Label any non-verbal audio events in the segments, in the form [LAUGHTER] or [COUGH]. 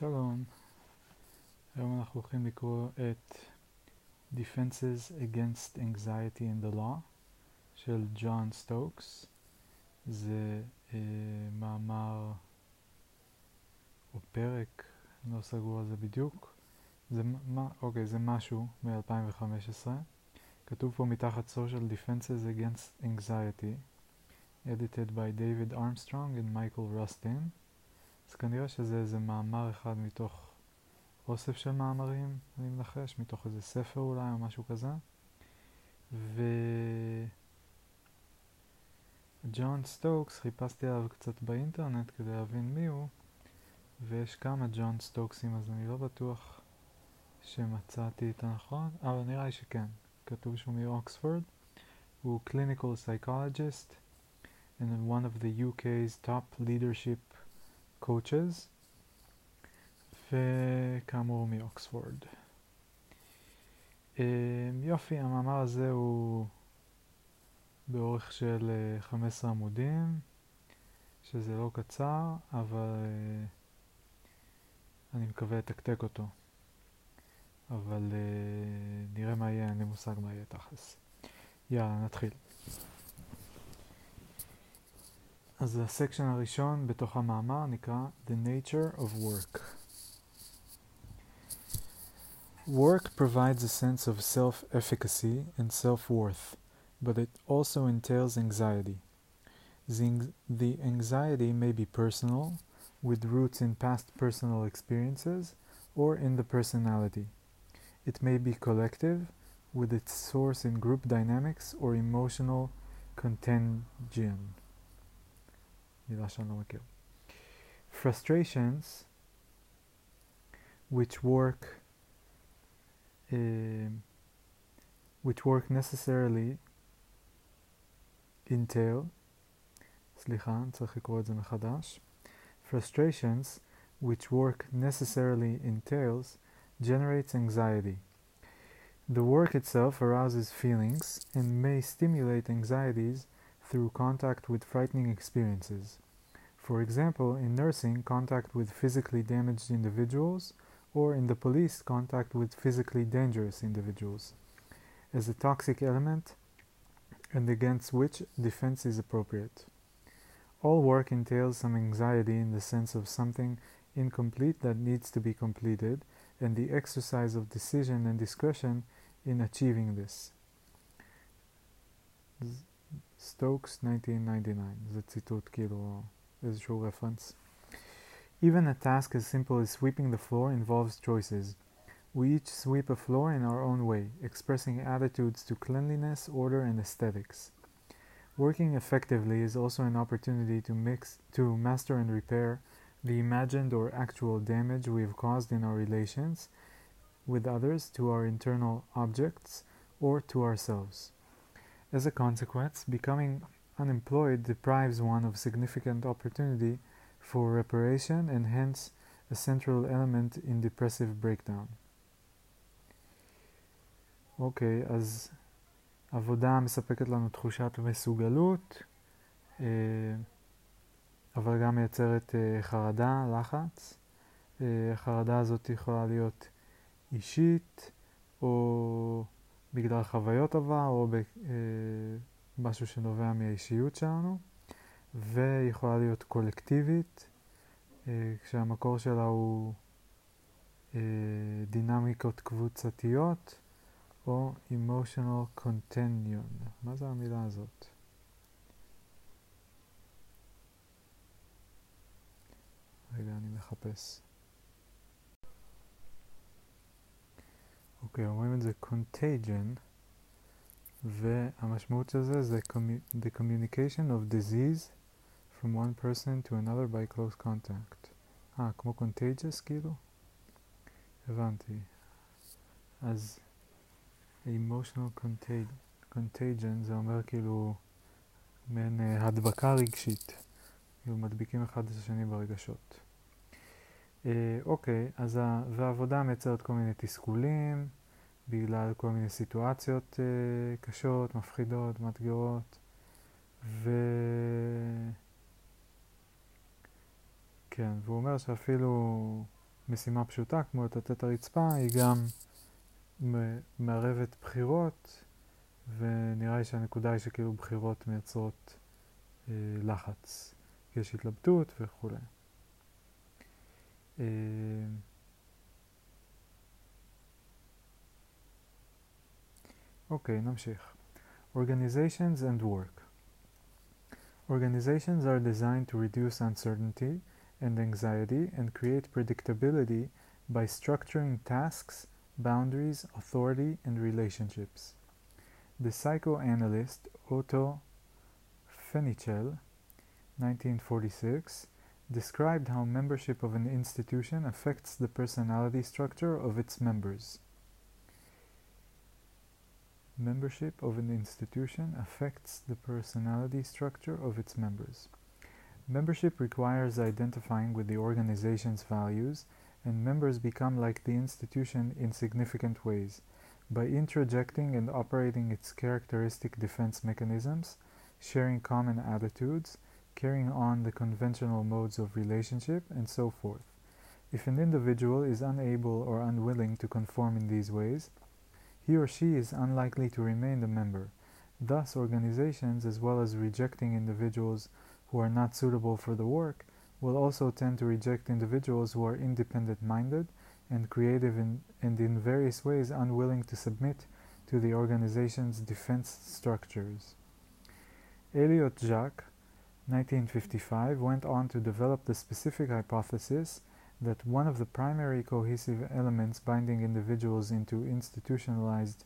שלום, היום אנחנו הולכים לקרוא את Defenses Against Anxiety in the Law של ג'ון סטוקס. זה אה, מאמר או פרק, לא סגור על זה בדיוק. זה, מה, אוקיי, זה משהו מ-2015. כתוב פה מתחת Social Defenses Against Anxiety, edited by David Armstrong and Michael Rustin. אז כנראה שזה איזה מאמר אחד מתוך אוסף של מאמרים, אני מנחש, מתוך איזה ספר אולי או משהו כזה. וג'ון סטוקס, חיפשתי עליו קצת באינטרנט כדי להבין מי הוא, ויש כמה ג'ון סטוקסים, אז אני לא בטוח שמצאתי את הנכון, אבל נראה לי שכן. כתוב שהוא מאוקספורד. הוא clinical psychologist and one of the UK's top leadership coaches, וכאמור מאוקספורד. יופי, המאמר הזה הוא באורך של 15 עמודים, שזה לא קצר, אבל אני מקווה לתקתק אותו. אבל נראה מה יהיה, אין לי מושג מה יהיה תכלס. יאללה, נתחיל. אז הסקשן הראשון בתוך המאמר נקרא The Nature of Work. Work provides a sense of self-efficacy and self-worth, but it also entails anxiety. The anxiety may be personal, with roots in past personal experiences, or in the personality. It may be collective, with its source in group dynamics or emotional contagion. מילה שאני לא מכיר. Frustrations, which work, uh, which work necessarily entail, סליחה, צריך לקרוא את זה מחדש. Frustrations, which work necessarily entails, generates anxiety. The work itself arouses feelings and may stimulate anxieties through contact with frightening experiences. For example, in nursing, contact with physically damaged individuals, or in the police, contact with physically dangerous individuals, as a toxic element and against which defense is appropriate. All work entails some anxiety in the sense of something incomplete that needs to be completed, and the exercise of decision and discretion in achieving this. Stokes 1999, זה ציטוט כאילו visual reference. Even a task as simple as sweeping the floor involves choices. We each sweep a floor in our own way, expressing attitudes to cleanliness, order, and aesthetics. Working effectively is also an opportunity to mix to master and repair the imagined or actual damage we have caused in our relations with others to our internal objects or to ourselves. As a consequence, becoming unemployed deprives one of significant opportunity for reparation and hence a central element in depressive breakdown. אוקיי, okay, אז עבודה מספקת לנו תחושת מסוגלות, אה, אבל גם מייצרת אה, חרדה, לחץ. אה, החרדה הזאת יכולה להיות אישית, או בגלל חוויות עבר, או משהו שנובע מהאישיות שלנו, ויכולה להיות קולקטיבית, כשהמקור שלה הוא דינמיקות קבוצתיות, או emotional contagion. מה זה המילה הזאת? רגע, אני מחפש. אוקיי, אומרים את זה contagion, והמשמעות של זה זה the communication of disease from one person to another by close contact. אה, כמו contagious כאילו? הבנתי. אז emotional contagion זה אומר כאילו מעין uh, הדבקה רגשית. כאילו מדביקים אחד את השני ברגשות. אה, אוקיי, אז ה... והעבודה מייצרת כל מיני תסכולים בגלל כל מיני סיטואציות אה, קשות, מפחידות, מאתגרות, ו... כן, והוא אומר שאפילו משימה פשוטה כמו את הרצפה היא גם מערבת בחירות ונראה לי שהנקודה היא שכאילו בחירות מייצרות אה, לחץ, יש התלבטות וכולי. אה, אוקיי, נמשיך. Organizations and work. Organizations are designed to reduce uncertainty and anxiety and create predictability by structuring tasks, boundaries, authority, and relationships. The psychoanalyst Otto Fenichel, 1946, described how membership of an institution affects the personality structure of its members. Membership of an institution affects the personality structure of its members. Membership requires identifying with the organization's values, and members become like the institution in significant ways by introjecting and operating its characteristic defense mechanisms, sharing common attitudes, carrying on the conventional modes of relationship, and so forth. If an individual is unable or unwilling to conform in these ways, he or she is unlikely to remain a member. Thus, organizations, as well as rejecting individuals who are not suitable for the work, will also tend to reject individuals who are independent minded and creative in, and in various ways unwilling to submit to the organization's defense structures. Elliott Jaques, 1955, went on to develop the specific hypothesis that one of the primary cohesive elements binding individuals into institutionalized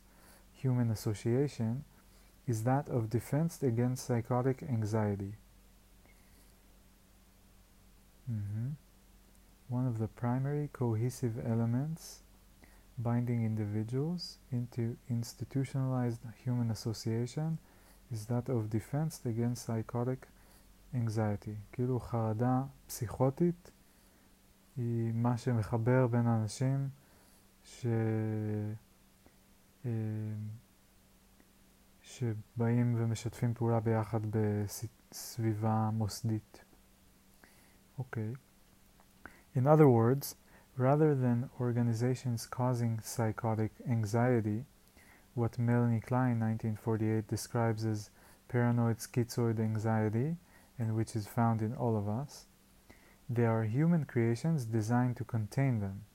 human association is that of defense against psychotic anxiety. Mm-hmm. One of the primary cohesive elements binding individuals into institutionalized human association is that of defense against psychotic anxiety. כאילו חרדה פסיכוטית היא מה שמחבר בין אנשים ש... שבאים ומשתפים פעולה ביחד בסביבה מוסדית. אוקיי. Okay. In other words, rather than organizations causing psychotic anxiety, what Melanie Klein 1948 describes as paranoid schizoid anxiety, and which is found in all of us, they are human creations designed to contain them.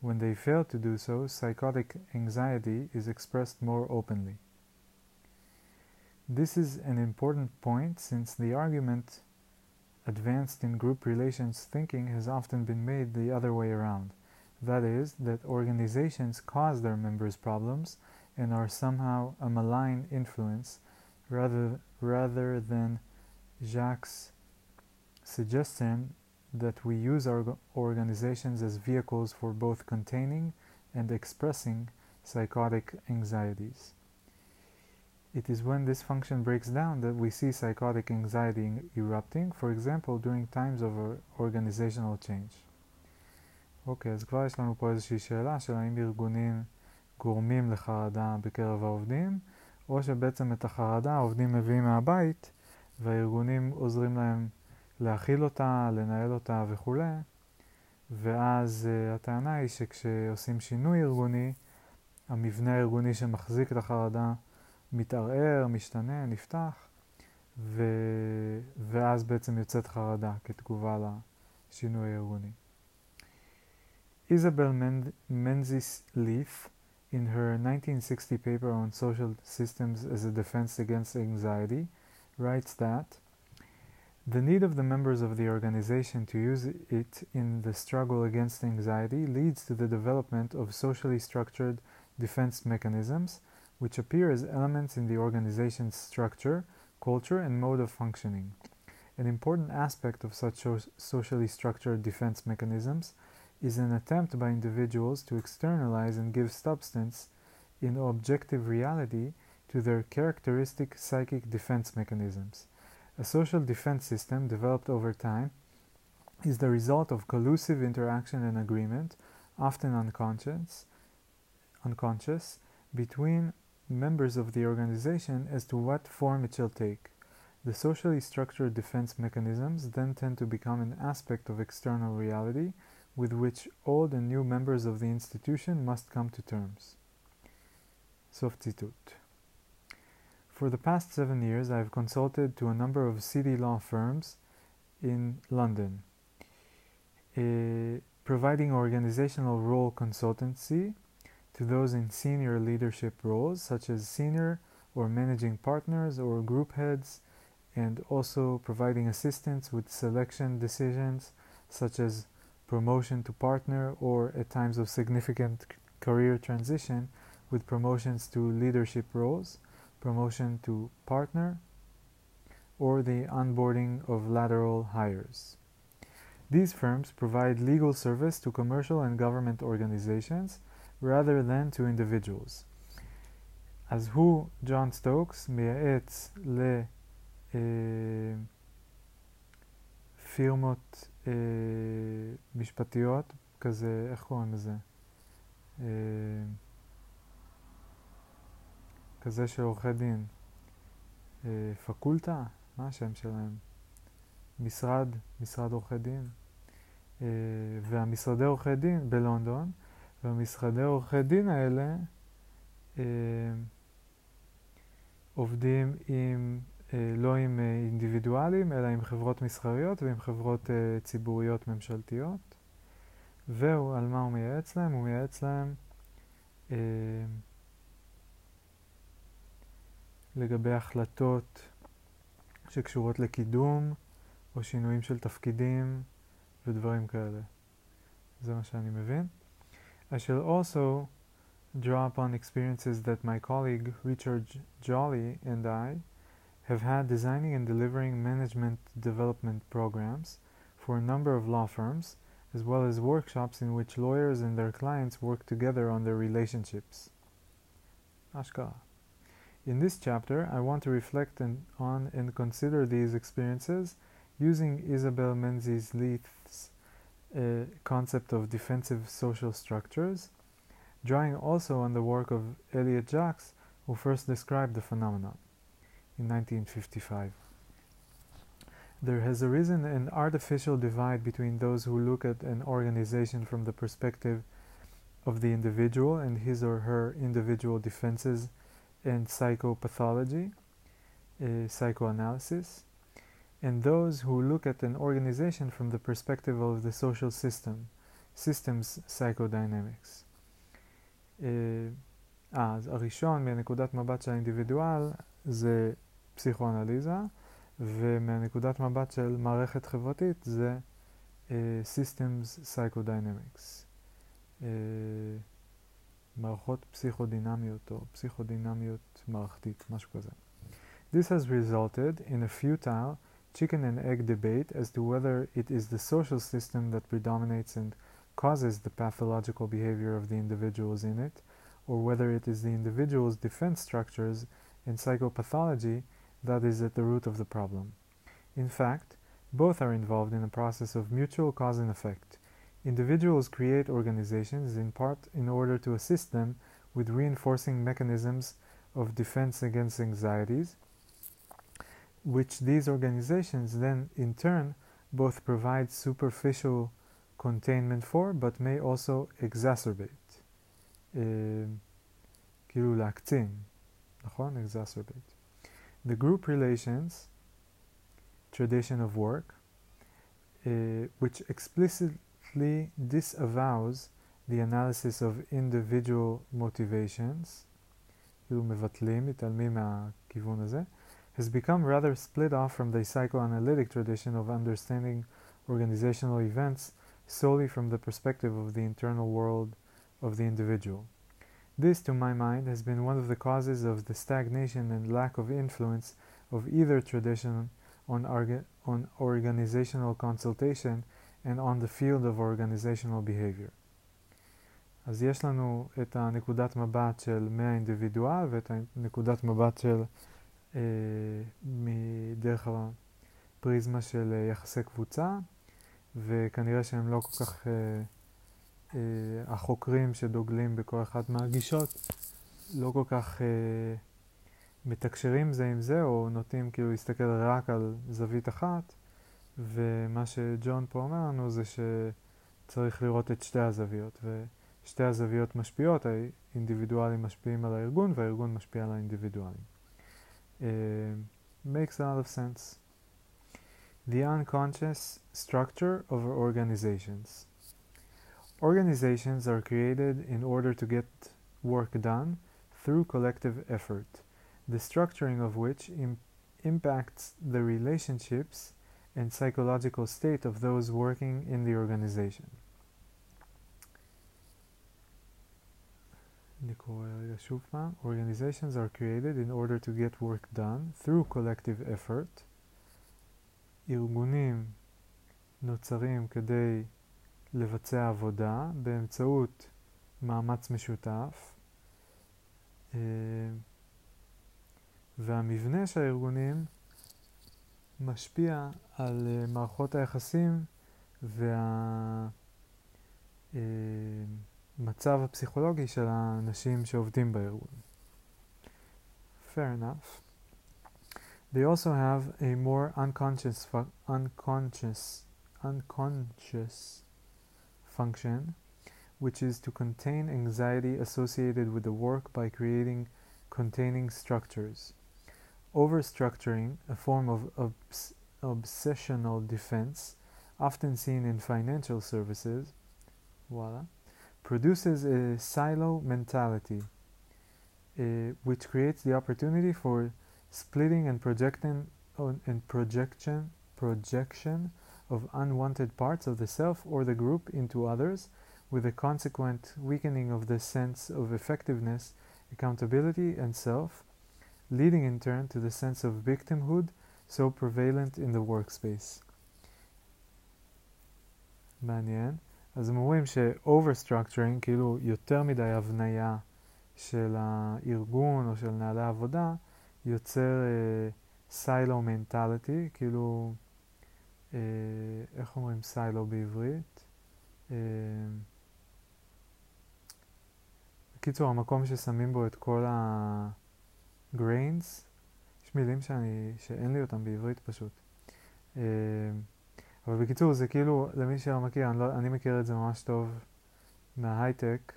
When they fail to do so, psychotic anxiety is expressed more openly. This is an important point since the argument advanced in group relations thinking has often been made the other way around. That is, that organizations cause their members' problems and are somehow a malign influence rather, rather than Jaques' suggestion that we use our organizations as vehicles for both containing and expressing psychotic anxieties. It is when this function breaks down that we see psychotic anxiety erupting, for example, during times of organizational change. אוקיי, okay, אז כבר יש לנו פה איזושהי שאלה של האם ארגונים גורמים לחרדה בקרב העובדים, או שבעצם את החרדה העובדים מביאים מהבית, והארגונים עוזרים להם להכיל אותה, לנהל אותה וכולי, ואז uh, הטענה היא שכשעושים שינוי ארגוני, המבנה הארגוני שמחזיק את החרדה מתערער, משתנה, נפתח, ו... ואז בעצם יוצאת חרדה כתגובה לשינוי הארגוני. Isabel Menzies Leaf, in her 1960 paper on social systems as a defense against anxiety, writes that the need of the members of the organization to use it in the struggle against anxiety leads to the development of socially structured defense mechanisms which appear as elements in the organization's structure, culture, and mode of functioning. An important aspect of such socially structured defense mechanisms is an attempt by individuals to externalize and give substance in objective reality to their characteristic psychic defense mechanisms. A social defense system developed over time is the result of collusive interaction and agreement, often unconscious, unconscious between members of the organization as to what form it shall take. The socially structured defense mechanisms then tend to become an aspect of external reality, with which old and new members of the institution must come to terms. סוף ציטוט. for the past seven years, I have consulted to a number of city law firms in London, uh, providing organizational role consultancy to those in senior leadership roles, such as senior or managing partners or group heads, and also providing assistance with selection decisions, such as promotion to partner or at times of significant career transition with promotions to leadership roles, promotion to partner, or the onboarding of lateral hires. These firms provide legal service to commercial and government organizations rather than to individuals. אז הוא, ג'ון סטוקס, מייעץ לפירמות אה, משפטיות, כזה, איך קוראים לזה? אה, כזה של עורכי דין. אה, פקולטה? מה השם שלהם? משרד, משרד עורכי דין. אה, והמשרדי עורכי דין בלונדון, והמשרדי עורכי דין האלה אה, עובדים עם, לא עם אינדיבידואלים, אלא עם חברות מסחריות ועם חברות ציבוריות ממשלתיות. והוא, על מה הוא מייעץ להם? הוא מייעץ להם לגבי החלטות שקשורות לקידום או שינויים של תפקידים ודברים כאלה. זה מה שאני מבין. I shall also draw upon experiences that my colleague Richard Jolly and I have had designing and delivering management development programs for a number of law firms, as well as workshops in which lawyers and their clients work together on their relationships. Ashka. In this chapter, I want to reflect on and consider these experiences using Isabel Menzies Lyth's uh, concept of defensive social structures drawing also on the work of Elliott Jaques, who first described the phenomenon in 1955. There has arisen an artificial divide between those who look at an organization from the perspective of the individual and his or her individual defenses and psychopathology, uh, psychoanalysis, and those who look at an organization from the perspective of the social system, systems psychodynamics. אז הראשון מנקודת מבט של האינדיבידואל זה פסיכואנליזה, ומנקודת מבט של מערכת חברתית זה uh, Systems Psychodynamics. Uh, מערכות פסיכודינמיות או פסיכודינמיות מערכתית, משהו כזה. This has resulted in a futile chicken and egg debate as to whether it is the social system that predominates and causes the pathological behavior of the individuals in it, or whether it is the individual's defense structures and psychopathology that is at the root of the problem. In fact, both are involved in a process of mutual cause and effect. Individuals create organizations in part in order to assist them with reinforcing mechanisms of defense against anxieties, which these organizations then in turn both provide superficial containment for, but may also exacerbate. כאילו להקצין, נכון? exacerbate. The group relations tradition of work, uh, which explicitly disavows the analysis of individual motivations, כאילו מבטלים, מתעלמים מהכיוון הזה, has become rather split off from the psychoanalytic tradition of understanding organizational events solely from the perspective of the internal world of the individual. This, to my mind, has been one of the causes of the stagnation and lack of influence of either tradition on, on organizational consultation and on the field of organizational behavior. אז יש לנו את הנקודת מבט של מהאינדיבידואל ואת הנקודת מבט של אה, מדרך הפריזמה של יחסי קבוצה, וכנראה שהם לא כל כך, אה, אה, החוקרים שדוגלים בכל אחת מהגישות, לא כל כך אה, מתקשרים זה עם זה, או נוטים כאילו להסתכל רק על זווית אחת, ומה שג'ון פה אומר לנו זה צריך לראות את שתי הזוויות, ושתי הזוויות משפיעות, האינדיבידואלים משפיעים על הארגון והארגון משפיע על האינדיבידואלים. Uh, makes a lot of sense. The unconscious structure of organizations. Organizations are created in order to get work done through collective effort, the structuring of which Im impacts the relationships and psychological state of those working in the organization. Organizations are created in order to get work done through collective effort. ארגונים נוצרים כדי לבצע עבודה באמצעות מאמץ משותף והמבנה של הארגונים משפיע על מערכות היחסים והמצב הפסיכולוגי של האנשים שעובדים בארגון. Fair enough. They also have a more unconscious, unconscious, unconscious function, which is to contain anxiety associated with the work by creating containing structures. Overstructuring, a form of obs obsessional defense, often seen in financial services, voila, produces a silo mentality, uh, which creates the opportunity for splitting and projecting and projection projection of unwanted parts of the self or the group into others with a consequent weakening of the sense of effectiveness, accountability and self, leading in turn to the sense of victimhood so prevalent in the workspace. מעניין. אז הם אומרים ש-overstructuring, כאילו יותר מדי הבניה של הארגון או של נהלי העבודה, יוצר סיילו uh, מנטליטי, כאילו, uh, איך אומרים סיילו בעברית? Uh, בקיצור, המקום ששמים בו את כל ה-grains, יש מילים שאני, שאין לי אותם בעברית פשוט. Uh, אבל בקיצור, זה כאילו, למי שלא מכיר, אני, לא, אני מכיר את זה ממש טוב מההייטק,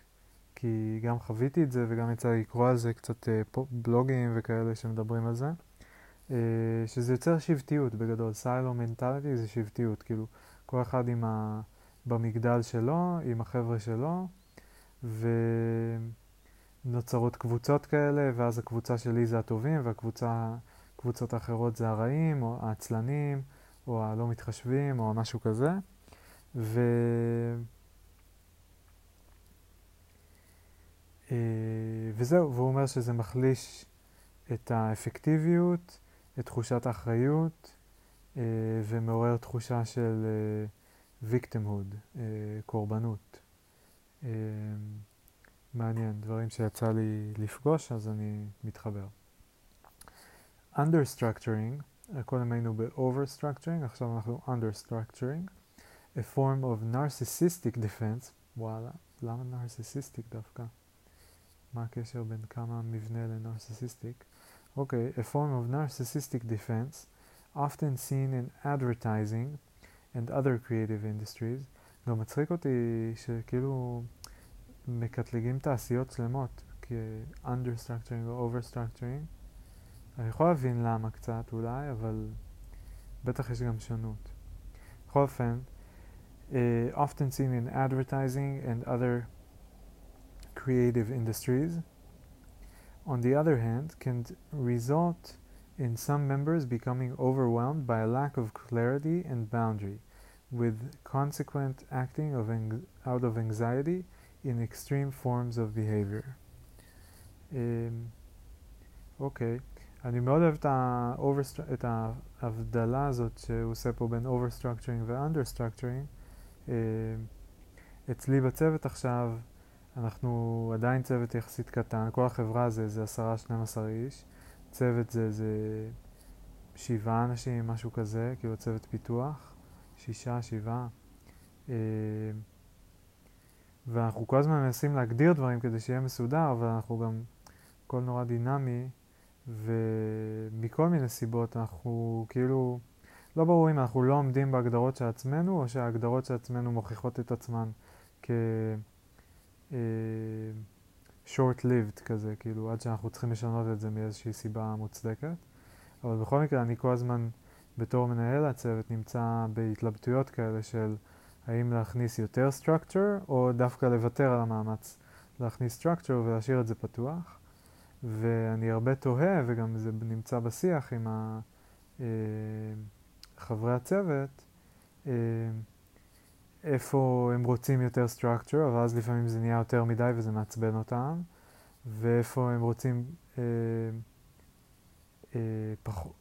כי גם חוויתי את זה וגם יצא לי לקרוא על זה קצת אה, בלוגים וכאלה שמדברים על זה, אה, שזה יוצר שבטיות בגדול, סיילו מנטליטי זה שבטיות, כאילו. כל אחד עם ה... במגדל שלו, עם החבר'ה שלו, ונוצרות קבוצות כאלה, ואז הקבוצה שלי זה הטובים, והקבוצות האחרות זה הרעים, או העצלנים, או הלא מתחשבים, או משהו כזה. ו... אה, וזהו, והוא אומר שזה מחליש את האפקטיביות, את תחושת האחריות, אה, ומעורר תחושה של אה, victimhood, קורבנות. מעניין, דברים שיצא לי לפגוש, אז אני מתחבר. Understructuring, קודם היינו ב-overstructuring, עכשיו אנחנו understructuring, a form of narcissistic defense, וואלה, למה narcissistic דווקא? מה הקשר בין כמה מבנה לנרסיסיסטיק? אוקיי, a form of narcissistic defense, often seen in advertising and other creative industries. גם מצחיק אותי שכאילו מקטלגים תעשיות שלמות כ-understructuring או overstructuring. אני יכול להבין למה קצת אולי, אבל בטח יש גם שונות. בכל אופן, uh, often seen in advertising and other creative industries, on the other hand, can result in some members becoming overwhelmed by a lack of clarity and boundary, with consequent acting of out of anxiety in extreme forms of behavior. אוקיי, um, אני מאוד אוהב את ההבדלה הזאת שהוא עושה פה בין overstructuring ו-understructuring. Uh, אצלי בצוות עכשיו אנחנו עדיין צוות יחסית קטן, כל החברה זה, זה עשרה, שנים עשר איש, צוות זה, זה שבעה אנשים, משהו כזה, כאילו צוות פיתוח, שישה, שבעה. ואנחנו כל הזמן מנסים להגדיר דברים כדי שיהיה מסודר, אבל אנחנו גם, הכל נורא דינמי, ומכל מיני סיבות אנחנו כאילו לא ברור אם אנחנו לא עומדים בהגדרות של עצמנו, או שההגדרות של עצמנו מוכיחות את עצמן כ... אה, short-lived כזה, כאילו עד שאנחנו צריכים לשנות את זה מאיזושהי סיבה מוצדקת. אבל בכל מקרה אני כל הזמן בתור מנהל הצוות נמצא בהתלבטויות כאלה של האם להכניס יותר structure או דווקא לוותר על המאמץ להכניס structure ולהשאיר את זה פתוח. ואני הרבה תוהה, וגם זה נמצא בשיח עם אה, חברי הצוות, אה, איפה הם רוצים יותר structure, אבל אז לפעמים זה נהיה יותר מדי וזה מעצבן אותם, ואיפה הם רוצים אה, אה, פחות,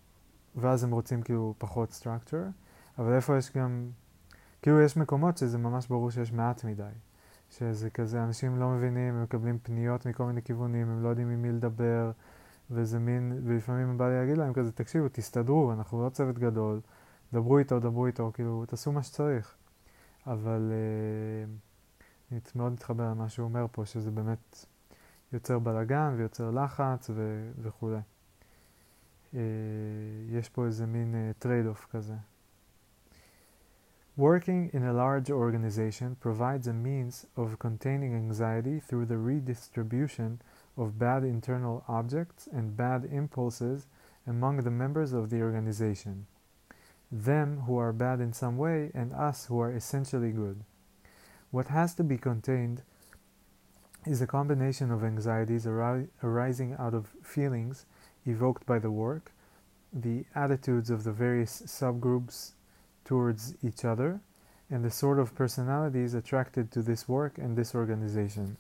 ואז הם רוצים כאילו פחות structure, אבל איפה יש גם, כאילו יש מקומות שזה ממש ברור שיש מעט מדי. שזה כזה, אנשים לא מבינים, הם מקבלים פניות מכל מיני כיוונים, הם לא יודעים עם מי לדבר, וזה מין, ולפעמים בא לי להגיד להם כזה, תקשיבו, תסתדרו, אנחנו לא צוות גדול, דברו איתו, דברו איתו, כאילו, תעשו מה שצריך. אבל אה, אני מאוד מתחבר למה שהוא אומר פה, שזה באמת יוצר בלאגן ויוצר לחץ ו- וכולי. אה, יש פה איזה מין טרייד uh, אוף כזה. Working in a large organization provides a means of containing anxiety through the redistribution of bad internal objects and bad impulses among the members of the organization, them who are bad in some way and us who are essentially good. What has to be contained is a combination of anxieties ari- arising out of feelings evoked by the work, the attitudes of the various subgroups towards each other and the sort of personalities attracted to this work and this organization.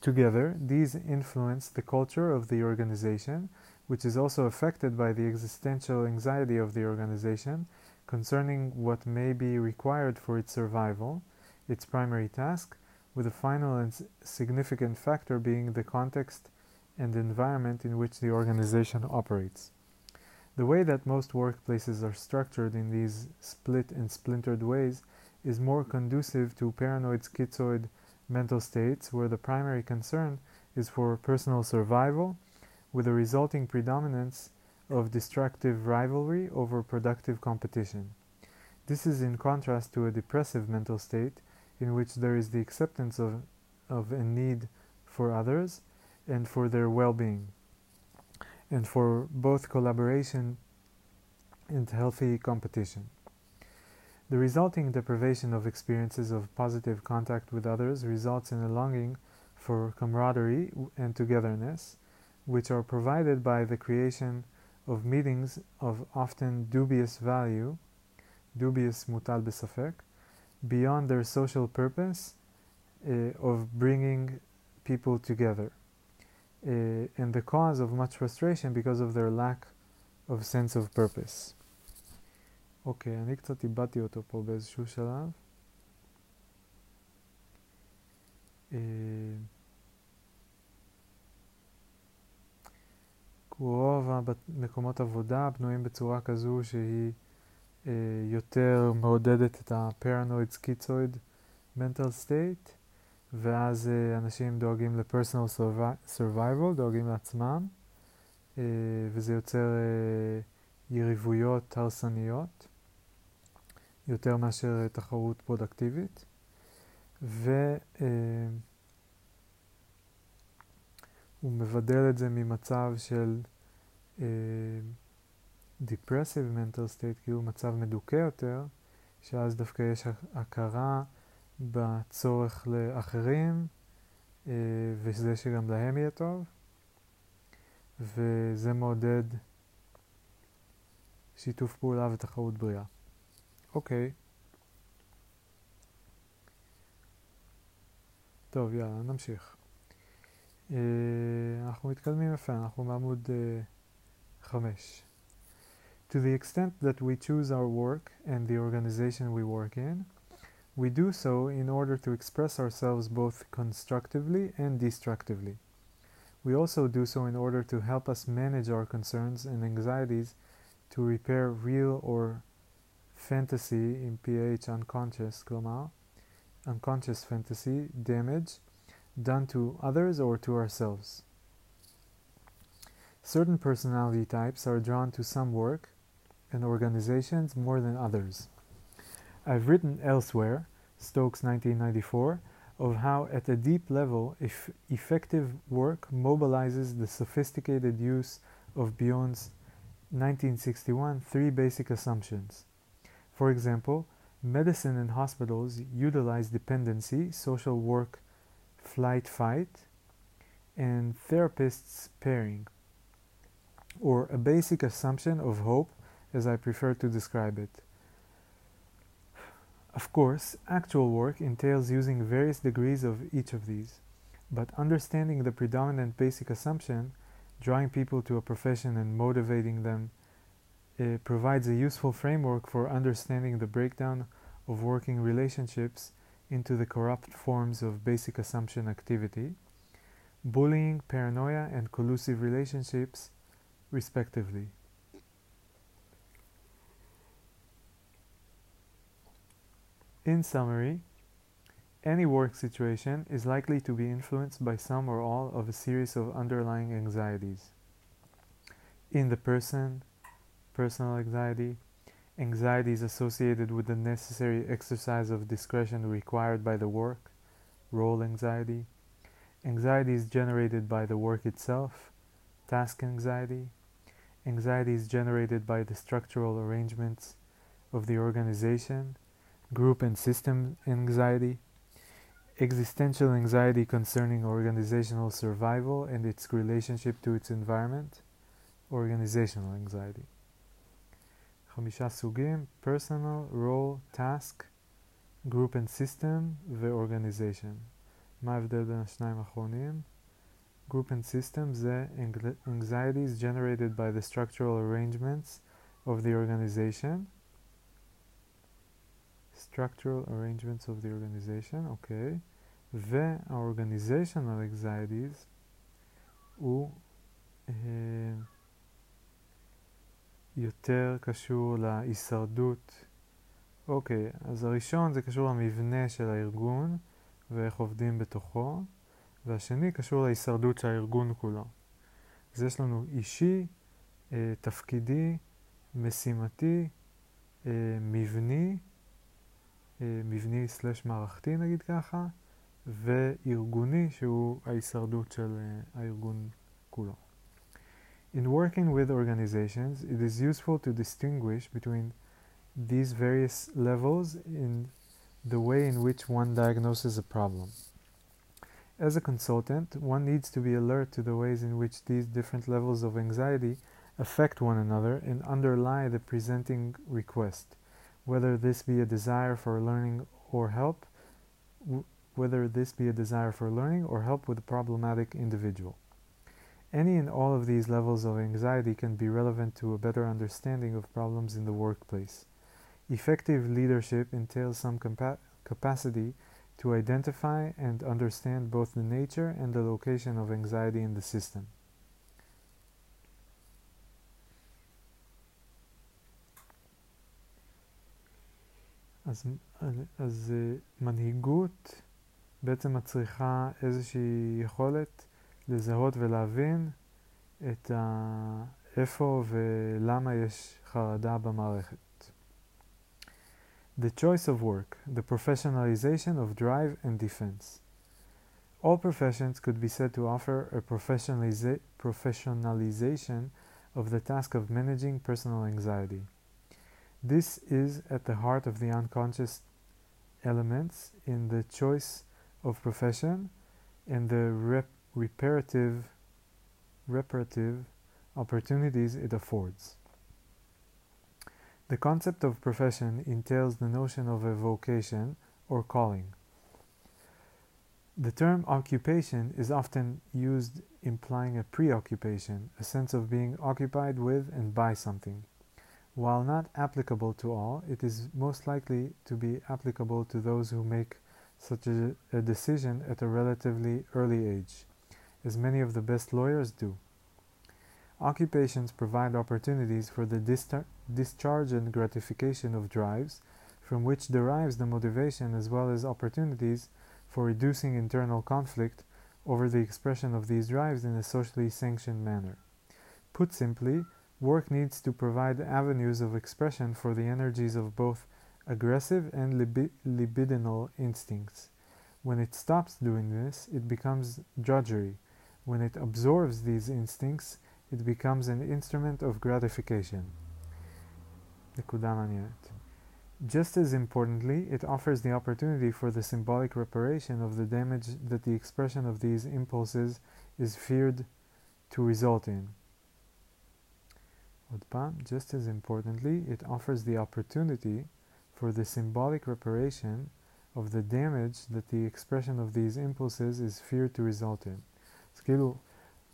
Together, these influence the culture of the organization, which is also affected by the existential anxiety of the organization concerning what may be required for its survival, its primary task, with a final and significant factor being the context and environment in which the organization operates. The way that most workplaces are structured in these split and splintered ways is more conducive to paranoid schizoid mental states where the primary concern is for personal survival with a resulting predominance of destructive rivalry over productive competition. This is in contrast to a depressive mental state in which there is the acceptance of, of a need for others and for their well being and for both collaboration and healthy competition. The resulting deprivation of experiences of positive contact with others results in a longing for camaraderie and togetherness, which are provided by the creation of meetings of often dubious value, dubious mutal besafek, beyond their social purpose uh, of bringing people together. Uh, and the cause of much frustration because of their lack of sense of purpose. אוקיי, אני קצת איבדתי אותו פה באיזשהו שלב. רוב המקומות עבודה בנויים בצורה כזו שהיא יותר מעודדת את ה-paranoid schizoid mental state ואז uh, אנשים דואגים ל-personal survival, דואגים לעצמם, uh, וזה יוצר uh, יריבויות הרסניות, יותר מאשר תחרות פרודקטיבית, והוא מבדל את זה ממצב של depressive mental state, כאילו מצב מדוכא יותר, שאז דווקא יש הכרה בצורך לאחרים, אה, וזה שגם להם יהיה טוב, וזה מעודד שיתוף פעולה ותחרות בריאה. אוקיי. טוב, יאללה, נמשיך. אה, אנחנו מתקדמים יפה, אנחנו בעמוד אה, חמש. To the extent that we choose our work and the organization we work in, We do so in order to express ourselves both constructively and destructively. We also do so in order to help us manage our concerns and anxieties to repair real or fantasy in PH unconscious, כלומר, unconscious fantasy damage done to others or to ourselves. Certain personality types are drawn to some work and organizations more than others. I've written elsewhere, Stokes 1994, of how at a deep level if effective work mobilizes the sophisticated use of Bion's 1961 three basic assumptions. For example, medicine and hospitals utilize dependency, social work, flight fight, and therapists pairing, or a basic assumption of hope as I prefer to describe it. Of course, actual work entails using various degrees of each of these, but understanding the predominant basic assumption, drawing people to a profession and motivating them, uh, provides a useful framework for understanding the breakdown of working relationships into the corrupt forms of basic assumption activity, bullying, paranoia, and collusive relationships, respectively. In summary, any work situation is likely to be influenced by some or all of a series of underlying anxieties. In the person, personal anxiety, anxieties associated with the necessary exercise of discretion required by the work, role anxiety, anxieties generated by the work itself, task anxiety, anxieties generated by the structural arrangements of the organization, group and system anxiety, existential anxiety concerning organizational survival and its relationship to its environment, organizational anxiety. חמישה סוגים, personal, role, task, group and system ו-organization. מה ההבדל בין השניים האחרונים? group and system זה anxieties generated by the structural arrangements of the organization structural arrangements of the organization, אוקיי, וה-organizational anxieties הוא אה, יותר קשור להישרדות. אוקיי, אז הראשון זה קשור למבנה של הארגון ואיך עובדים בתוכו, והשני קשור להישרדות של הארגון כולו. אז יש לנו אישי, אה, תפקידי, משימתי, אה, מבני, מבני סלש מערכתי נגיד ככה, וארגוני שהוא ההישרדות של הארגון כולו. In working with organizations, it is useful to distinguish between these various levels in the way in which one diagnoses a problem. As a consultant, one needs to be alert to the ways in which these different levels of anxiety affect one another and underlie the presenting request whether this be a desire for learning or help, whether this be a desire for learning or help with a problematic individual. Any and all of these levels of anxiety can be relevant to a better understanding of problems in the workplace. Effective leadership entails some compa- capacity to identify and understand both the nature and the location of anxiety in the system. אז, אז מנהיגות בעצם מצריכה איזושהי יכולת לזהות ולהבין את ה... איפה ולמה יש חרדה במערכת. The choice of work, the professionalization of drive and defense. All professions could be said to offer a professionaliza professionalization of the task of managing personal anxiety. This is at the heart of the unconscious elements in the choice of profession and the rep reparative, reparative opportunities it affords. The concept of profession entails the notion of a vocation or calling. The term occupation is often used implying a preoccupation, a sense of being occupied with and by something. While not applicable to all, it is most likely to be applicable to those who make such a, a, decision at a relatively early age, as many of the best lawyers do. Occupations provide opportunities for the discharge and gratification of drives, from which derives the motivation as well as opportunities for reducing internal conflict over the expression of these drives in a socially sanctioned manner. Put simply, Work needs to provide avenues of expression for the energies of both aggressive and libi- libidinal instincts. When it stops doing this, it becomes drudgery. When it absorbs these instincts, it becomes an instrument of gratification. Just as importantly, it offers the opportunity for the symbolic reparation of the damage that the expression of these impulses is feared to result in. Just as importantly, it offers the opportunity for the symbolic reparation of the damage that the expression of these impulses is feared to result in. אז כאילו,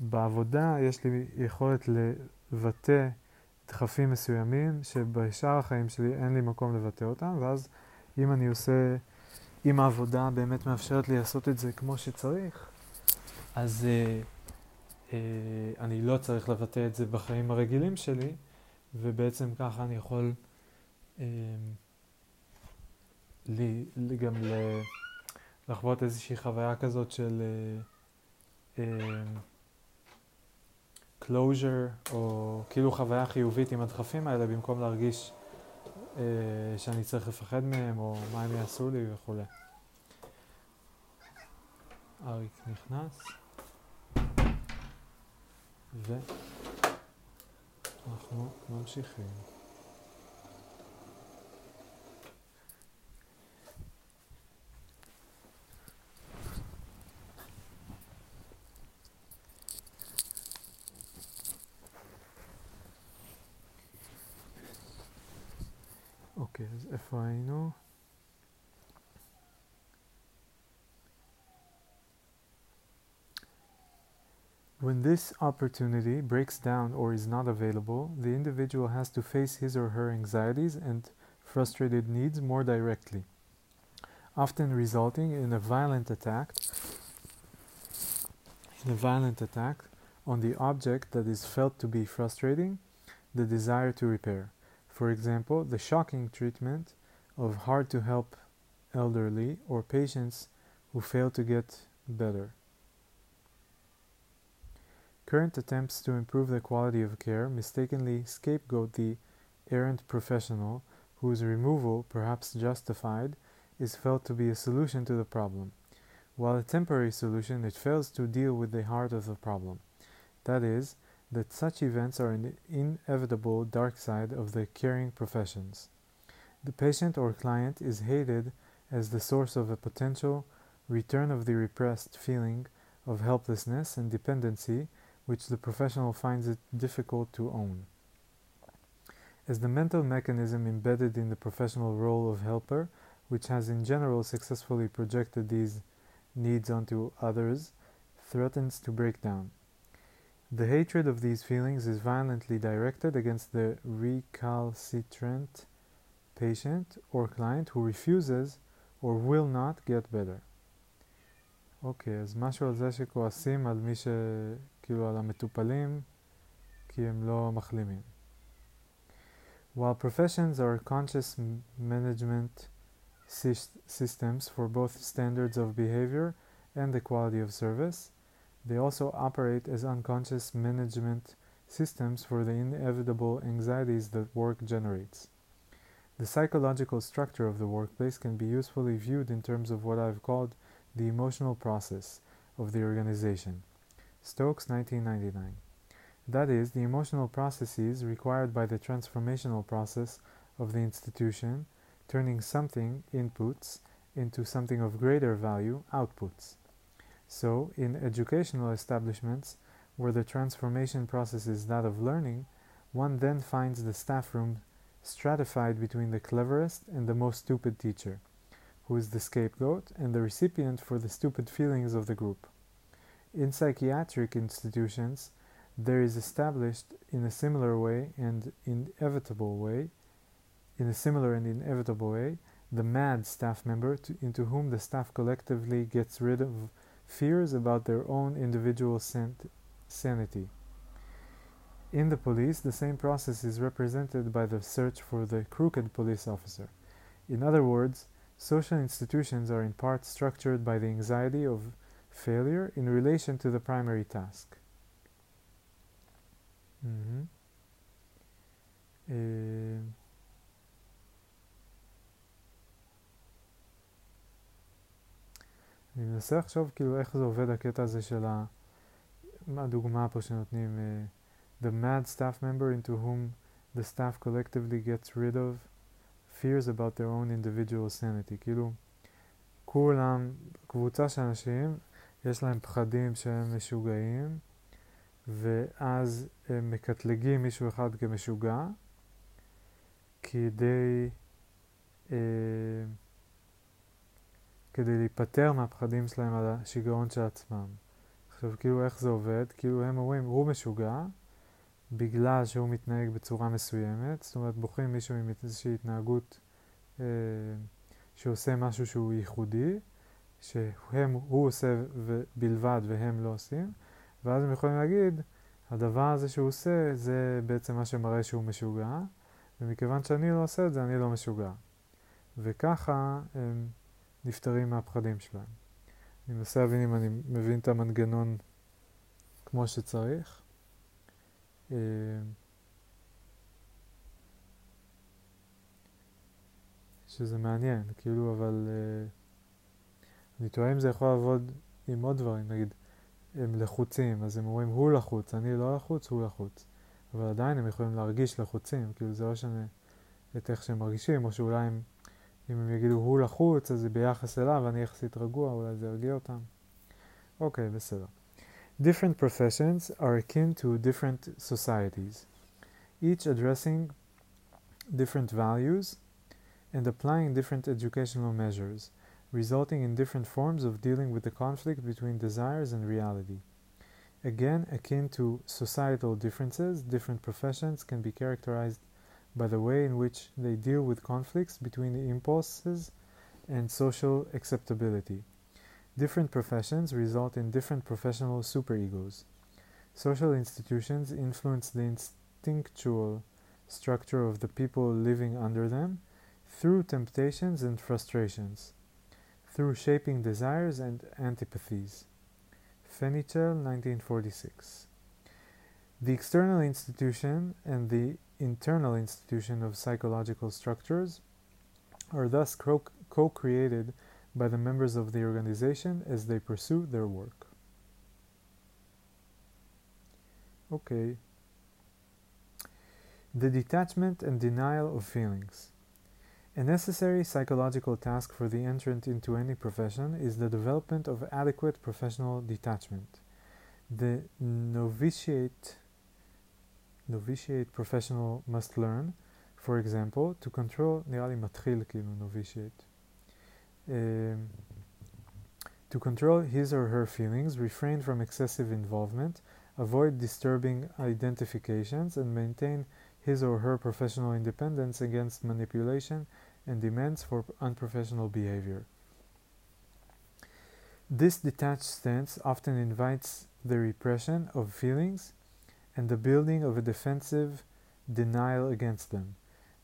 בעבודה יש לי יכולת לבטא דחפים מסוימים שבשאר החיים שלי אין לי מקום לבטא אותם, ואז אם אני עושה, אם העבודה באמת מאפשרת לי לעשות את זה כמו שצריך, אז אה, אה, אני לא צריך לבטא את זה בחיים הרגילים שלי, ובעצם ככה אני יכול אה, לי, לי גם ל, לחוות איזושהי חוויה כזאת של אה, אה, closure, או כאילו חוויה חיובית עם הדחפים האלה, במקום להרגיש אה, שאני צריך לפחד מהם, או מה הם יעשו לי וכולי. אריק נכנס, ואנחנו ממשיכים. אוקיי, אז איפה היינו? When this opportunity breaks down or is not available, the individual has to face his or her anxieties and frustrated needs more directly, often resulting in a violent attack in a violent attack on the object that is felt to be frustrating the desire to repair. For example, the shocking treatment of hard to help elderly or patients who fail to get better. Current attempts to improve the quality of care mistakenly scapegoat the errant professional whose removal, perhaps justified, is felt to be a solution to the problem. While a temporary solution, it fails to deal with the heart of the problem. That is, that such events are an inevitable dark side of the caring professions. The patient or client is hated as the source of a potential return of the repressed feeling of helplessness and dependency which the professional finds it difficult to own. As the mental mechanism embedded in the professional role of helper, which has in general successfully projected these needs onto others, threatens to break down. The hatred of these feelings is violently directed against the recalcitrant patient or client who refuses or will not get better. אוקיי, okay, אז משהו על זה שכועסים על מי ש... כאילו על המטופלים, כי הם לא מחלימים. While professions are conscious management systems for both standards of behavior and the quality of service, they also operate as unconscious management systems for the inevitable anxieties that work generates. The psychological structure of the workplace can be usefully viewed in terms of what I've called the emotional process of the organization. Stokes 1999. That is, the emotional processes required by the transformational process of the institution, turning something, inputs, into something of greater value, outputs. So, in educational establishments, where the transformation process is that of learning, one then finds the staff room stratified between the cleverest and the most stupid teacher, who is the scapegoat and the recipient for the stupid feelings of the group. In psychiatric institutions, there is established in a similar way and inevitable way, in a similar and inevitable way, the mad staff member to, into whom the staff collectively gets rid of fears about their own individual sanity. In the police, the same process is represented by the search for the crooked police officer. In other words, social institutions are in part structured by the anxiety of failure in relation to the primary task. Mm-hmm. אה, אני מנסה לחשוב כאילו איך זה עובד הקטע הזה של ה... מה הדוגמה פה שנותנים? Uh, the mad staff member into whom the staff collectively gets rid of fears about their own individual sanity. כאילו, כולם, קבוצה של אנשים, יש להם פחדים שהם משוגעים, ואז הם מקטלגים מישהו אחד כמשוגע, כדי, אה, כדי להיפטר מהפחדים שלהם על השיגעון של עצמם. עכשיו, כאילו, איך זה עובד? כאילו, הם אומרים, הוא משוגע, בגלל שהוא מתנהג בצורה מסוימת, זאת אומרת, בוחרים מישהו עם איזושהי התנהגות אה, שעושה משהו שהוא ייחודי, שהוא עושה בלבד והם לא עושים, ואז הם יכולים להגיד, הדבר הזה שהוא עושה, זה בעצם מה שמראה שהוא משוגע, ומכיוון שאני לא עושה את זה, אני לא משוגע. וככה הם נפטרים מהפחדים שלהם. אני מנסה להבין אם אני מבין את המנגנון כמו שצריך. אה, שזה מעניין, כאילו, אבל uh, אני תוהה אם זה יכול לעבוד עם עוד דברים, נגיד, הם לחוצים, אז הם אומרים הוא לחוץ, אני לא לחוץ, הוא לחוץ. אבל עדיין הם יכולים להרגיש לחוצים, כאילו זה לא משנה את איך שהם מרגישים, או שאולי הם, אם הם יגידו הוא לחוץ, אז זה ביחס אליו, אני יחסית רגוע, אולי זה ירגיע אותם. אוקיי, okay, בסדר. Different professions are akin to different societies, each addressing different values and applying different educational measures, resulting in different forms of dealing with the conflict between desires and reality. Again, akin to societal differences, different professions can be characterized by the way in which they deal with conflicts between the impulses and social acceptability. Different professions result in different professional superegos. Social institutions influence the instinctual structure of the people living under them through temptations and frustrations, through shaping desires and antipathies. Fenichel, 1946. The external institution and the internal institution of psychological structures are thus co created by the members of the organization as they pursue their work. Okay. The detachment and denial of feelings. A necessary psychological task for the entrant into any profession is the development of adequate professional detachment. The novitiate, novitiate professional must learn, for example, to control, נראה לי מתחיל כאילו novitiate. Um, to control his or her feelings, refrain from excessive involvement, avoid disturbing identifications, and maintain his or her professional independence against manipulation and demands for unprofessional behavior. This detached stance often invites the repression of feelings and the building of a defensive denial against them.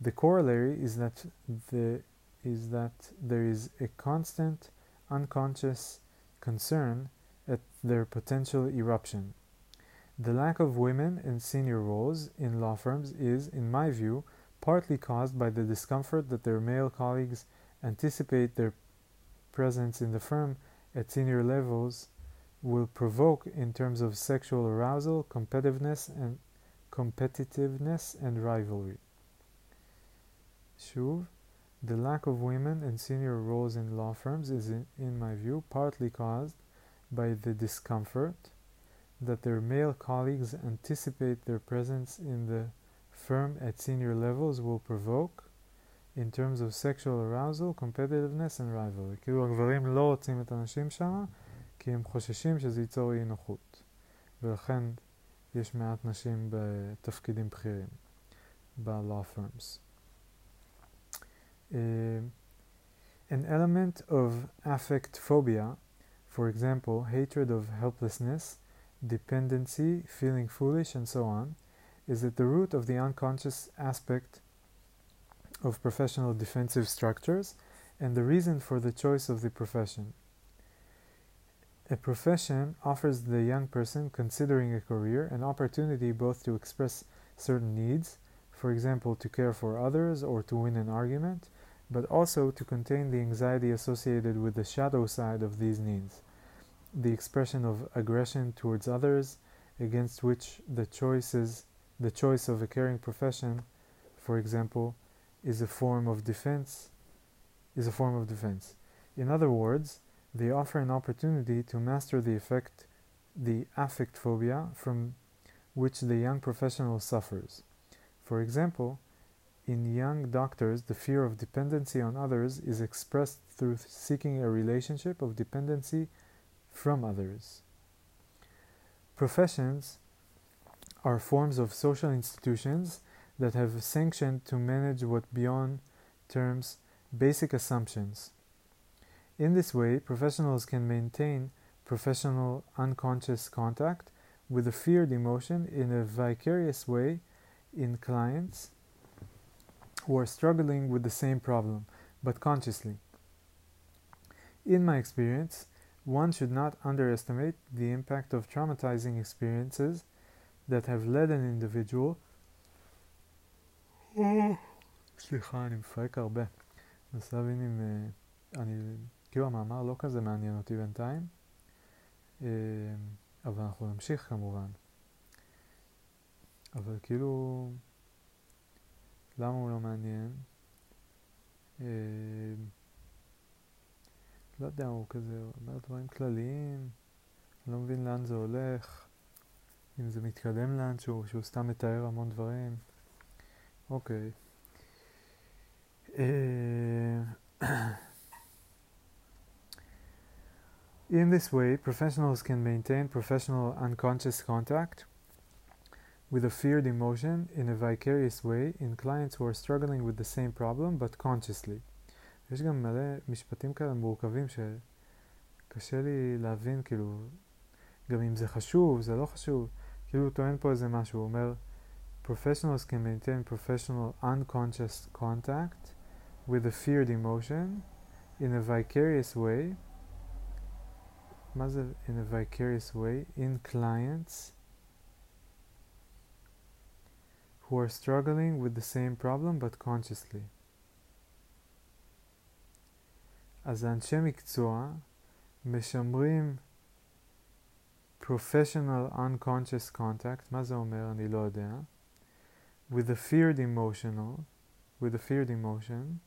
The corollary is that the is that there is a constant unconscious concern at their potential eruption. The lack of women in senior roles in law firms is, in my view, partly caused by the discomfort that their male colleagues anticipate their presence in the firm at senior levels will provoke in terms of sexual arousal, competitiveness and competitiveness and rivalry. Shuv, the lack of women in senior roles in law firms is, in, in my view, partly caused by the discomfort that their male colleagues anticipate their presence in the firm at senior levels will provoke in terms of sexual arousal, competitiveness and rivalry. כאילו הגברים לא רוצים את הנשים שם כי הם חוששים שזה ייצור אי נוחות ולכן יש מעט נשים בתפקידים בכירים ב-law firms. Uh, an element of affect phobia, for example, hatred of helplessness, dependency, feeling foolish, and so on, is at the root of the unconscious aspect of professional defensive structures and the reason for the choice of the profession. A profession offers the young person considering a career an opportunity both to express certain needs, for example, to care for others or to win an argument, but also to contain the anxiety associated with the shadow side of these needs, the expression of aggression towards others, against which the choices the choice of a caring profession, for example, is a form of defense is a form of defense. In other words, they offer an opportunity to master the effect the affect phobia from which the young professional suffers. For example, in young doctors, the fear of dependency on others is expressed through seeking a relationship of dependency from others. Professions are forms of social institutions that have sanctioned to manage what Bion terms basic assumptions. In this way, professionals can maintain professional unconscious contact with a feared emotion in a vicarious way in clients who are struggling with the same problem, but consciously. In my experience, one should not underestimate the impact of traumatizing experiences that have led an individual [SIGHS] סליחה, אני מפרק הרבה. מנסה להבין אם... אני... כאילו המאמר לא כזה מעניין אותי בינתיים, אבל אנחנו נמשיך כמובן. אבל כאילו... למה הוא לא מעניין? לא יודע, הוא כזה אומר דברים כלליים, אני לא מבין לאן זה הולך, אם זה מתקדם לאנשהו, שהוא סתם מתאר המון דברים. אוקיי. In this way, professionals can maintain professional unconscious contact with a feared emotion in a vicarious way in clients who are struggling with the same problem but consciously. יש גם מלא משפטים כאלה מורכבים שקשה לי להבין, כאילו, גם אם זה חשוב, זה לא חשוב. כאילו הוא טוען פה איזה משהו, הוא אומר, professionals can maintain professional unconscious contact with a feared emotion in a vicarious way מה זה in a vicarious way in clients who are struggling with the same problem but consciously. אז אנשי מקצוע משמרים professional unconscious contact, מה זה אומר? אני לא יודע. with a feared emotional, with a feared emotion,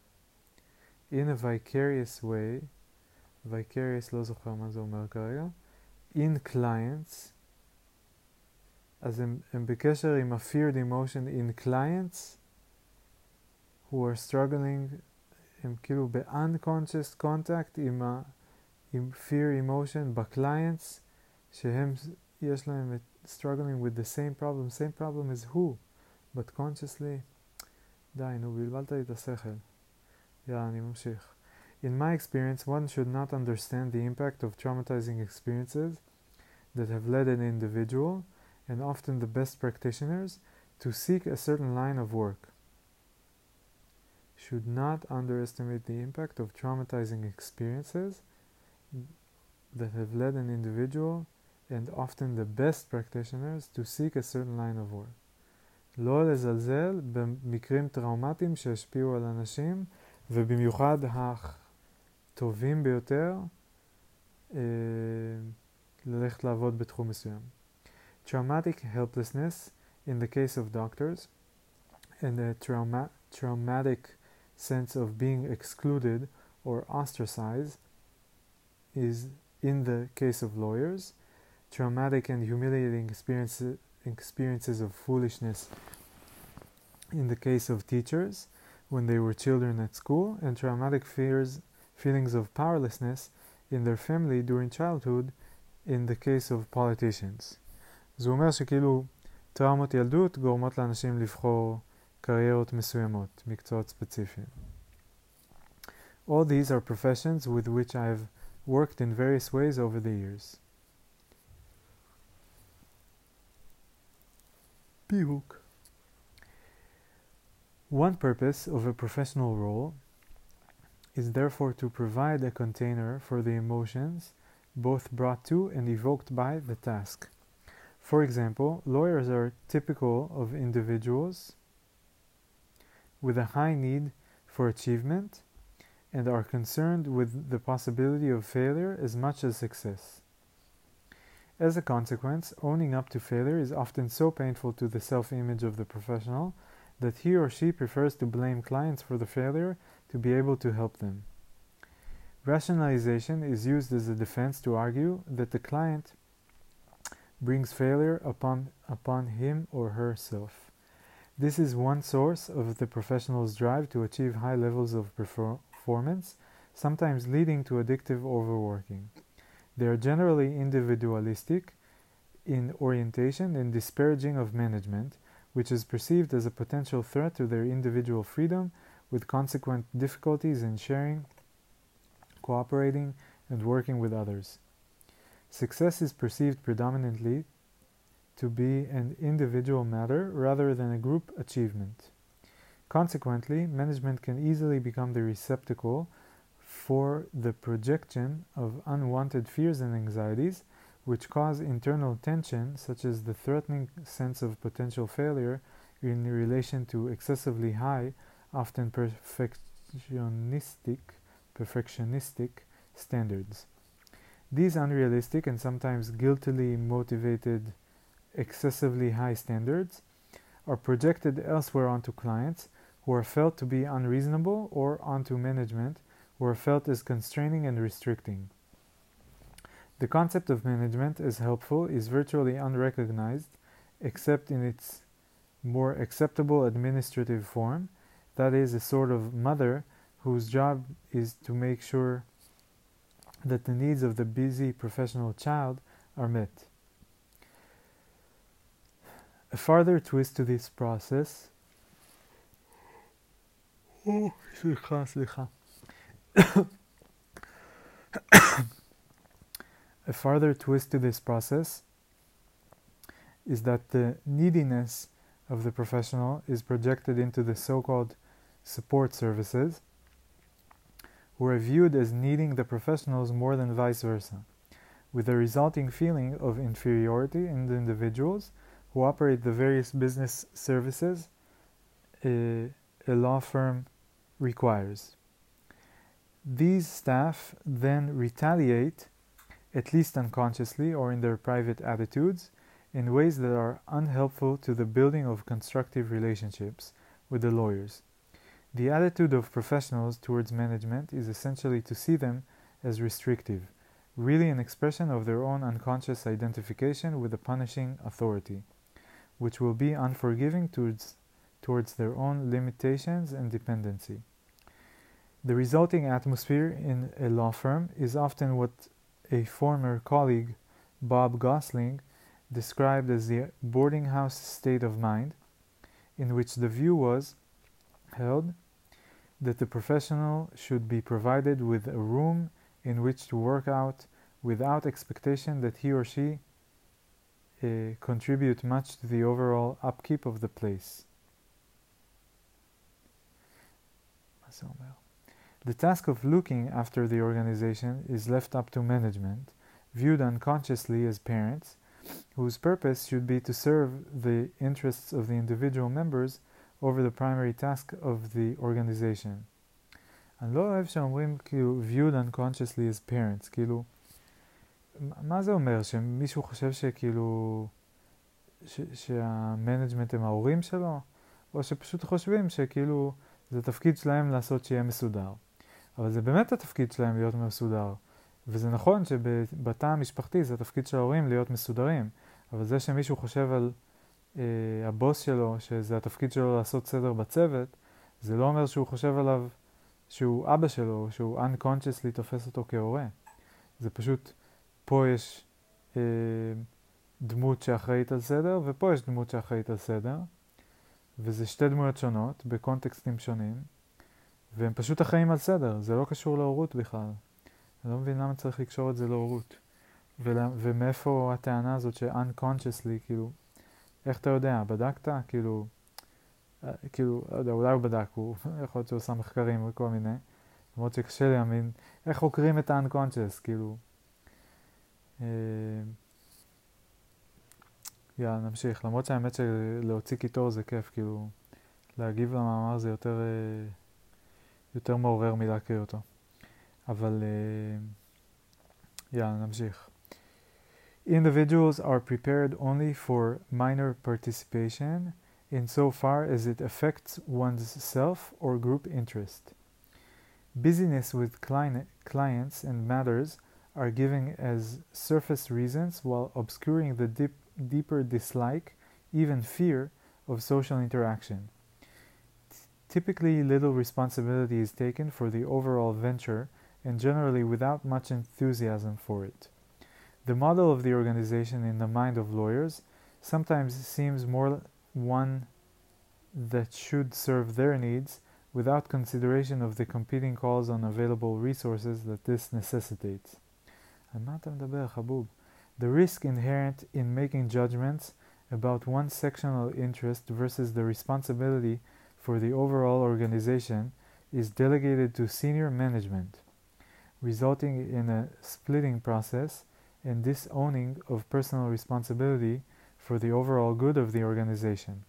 in a vicarious way, vicarious לא זוכר מה זה אומר כרגע, in clients, אז הם, הם בקשר עם ה-feared emotion in clients who are struggling, הם כאילו ב-unconscious contact עם, ה, עם fear emotion ב-clients שהם, יש להם struggling with the same problem, same problem is who, but consciously, די, נו, בלבלת לי את השכל. יאללה, אני ממשיך. In my experience, one should not understand the impact of traumatizing experiences that have led an individual, and often the best practitioners, to seek a certain line of work. Should not underestimate the impact of traumatizing experiences that have led an individual, and often the best practitioners, to seek a certain line of work. לא לזלזל במקרים טראומטיים שהשפיעו על אנשים, ובמיוחד הטובים ביותר אה, ללכת לעבוד בתחום מסוים. Traumatic helplessness in the case of doctors and a trauma traumatic sense of being excluded or ostracized is in the case of lawyers. Traumatic and humiliating experiences, experiences of foolishness in the case of teachers when they were children at school, and traumatic fears, feelings of powerlessness in their family during childhood in the case of politicians. זה אומר שכאילו טראומות ילדות גורמות לאנשים לבחור קריירות מסוימות, מקצועות ספציפיים. All these are professions with which I have worked in various ways over the years. פיוק One purpose of a professional role is therefore to provide a container for the emotions both brought to and evoked by the task. For example, lawyers are typical of individuals with a high need for achievement and are concerned with the possibility of failure as much as success. As a consequence, owning up to failure is often so painful to the self image of the professional that he or she prefers to blame clients for the failure to be able to help them. Rationalization is used as a defense to argue that the client brings failure upon, upon him or herself. This is one source of the professional's drive to achieve high levels of performance, sometimes leading to addictive overworking. They are generally individualistic in orientation and disparaging of management, which is perceived as a potential threat to their individual freedom, with consequent difficulties in sharing, cooperating, and working with others. Success is perceived predominantly to be an individual matter rather than a group achievement. Consequently, management can easily become the receptacle for the projection of unwanted fears and anxieties, which cause internal tension, such as the threatening sense of potential failure in relation to excessively high, often perfectionistic, perfectionistic standards. These unrealistic and sometimes guiltily motivated excessively high standards are projected elsewhere onto clients who are felt to be unreasonable or onto management who are felt as constraining and restricting. The concept of management as helpful is virtually unrecognized except in its more acceptable administrative form, that is, a sort of mother whose job is to make sure that the needs of the busy professional child are met. A further twist to this process? Oh, [COUGHS] a further twist to this process is that the neediness of the professional is projected into the so-called support services who are viewed as needing the professionals more than vice versa with a resulting feeling of inferiority in the individuals who operate the various business services a, a law firm requires. These staff then retaliate, at least unconsciously or in their private attitudes, in ways that are unhelpful to the building of constructive relationships with the lawyers. The attitude of professionals towards management is essentially to see them as restrictive, really an expression of their own unconscious identification with a punishing authority, which will be unforgiving towards, towards their own limitations and dependency. The resulting atmosphere in a law firm is often what a former colleague, Bob Gosling, described as the boarding house state of mind, in which the view was held that the professional should be provided with a room in which to work out without expectation that he or she uh, contribute much to the overall upkeep of the place. The task of looking after the organization is left up to management, viewed unconsciously as parents, whose purpose should be to serve the interests of the individual members over the primary task of the organization. אני לא אוהב שאומרים כאילו viewed unconsciously as parents, כאילו, מה זה אומר? שמישהו חושב שכאילו, ש, שהמנג'מנט הם ההורים שלו? או שפשוט חושבים שכאילו זה תפקיד שלהם לעשות שיהיה מסודר. אבל זה באמת התפקיד שלהם להיות מסודר. וזה נכון שבתא המשפחתי זה התפקיד של ההורים להיות מסודרים, אבל זה שמישהו חושב על אה, הבוס שלו, שזה התפקיד שלו לעשות סדר בצוות, זה לא אומר שהוא חושב עליו שהוא אבא שלו, שהוא unconsciously תופס אותו כהורה. זה פשוט, פה יש אה, דמות שאחראית על סדר, ופה יש דמות שאחראית על סדר, וזה שתי דמויות שונות, בקונטקסטים שונים. והם פשוט אחראים על סדר, זה לא קשור להורות בכלל. אני לא מבין למה צריך לקשור את זה להורות. ולה, ומאיפה הטענה הזאת ש-unconsciously, כאילו, איך אתה יודע? בדקת? כאילו, אה, כאילו, לא יודע, אולי הוא בדק, הוא, [LAUGHS] יכול להיות שהוא עושה מחקרים וכל מיני, למרות שקשה להאמין, איך חוקרים את ה-unconscious, כאילו. אה, יאללה, נמשיך. למרות שהאמת שלהוציא קיטור זה כיף, כאילו, להגיב למאמר זה יותר, אה, יותר מעורר מלהקריא אותו. אבל אה, יאללה, נמשיך. Individuals are prepared only for minor participation insofar as it affects one's self or group interest. Busyness with clients and matters are given as surface reasons while obscuring the deep, deeper dislike, even fear, of social interaction. Typically, little responsibility is taken for the overall venture and generally without much enthusiasm for it. The model of the organization in the mind of lawyers sometimes seems more one that should serve their needs without consideration of the competing calls on available resources that this necessitates. The risk inherent in making judgments about one sectional interest versus the responsibility for the overall organization is delegated to senior management, resulting in a splitting process and disowning of personal responsibility for the overall good of the organization.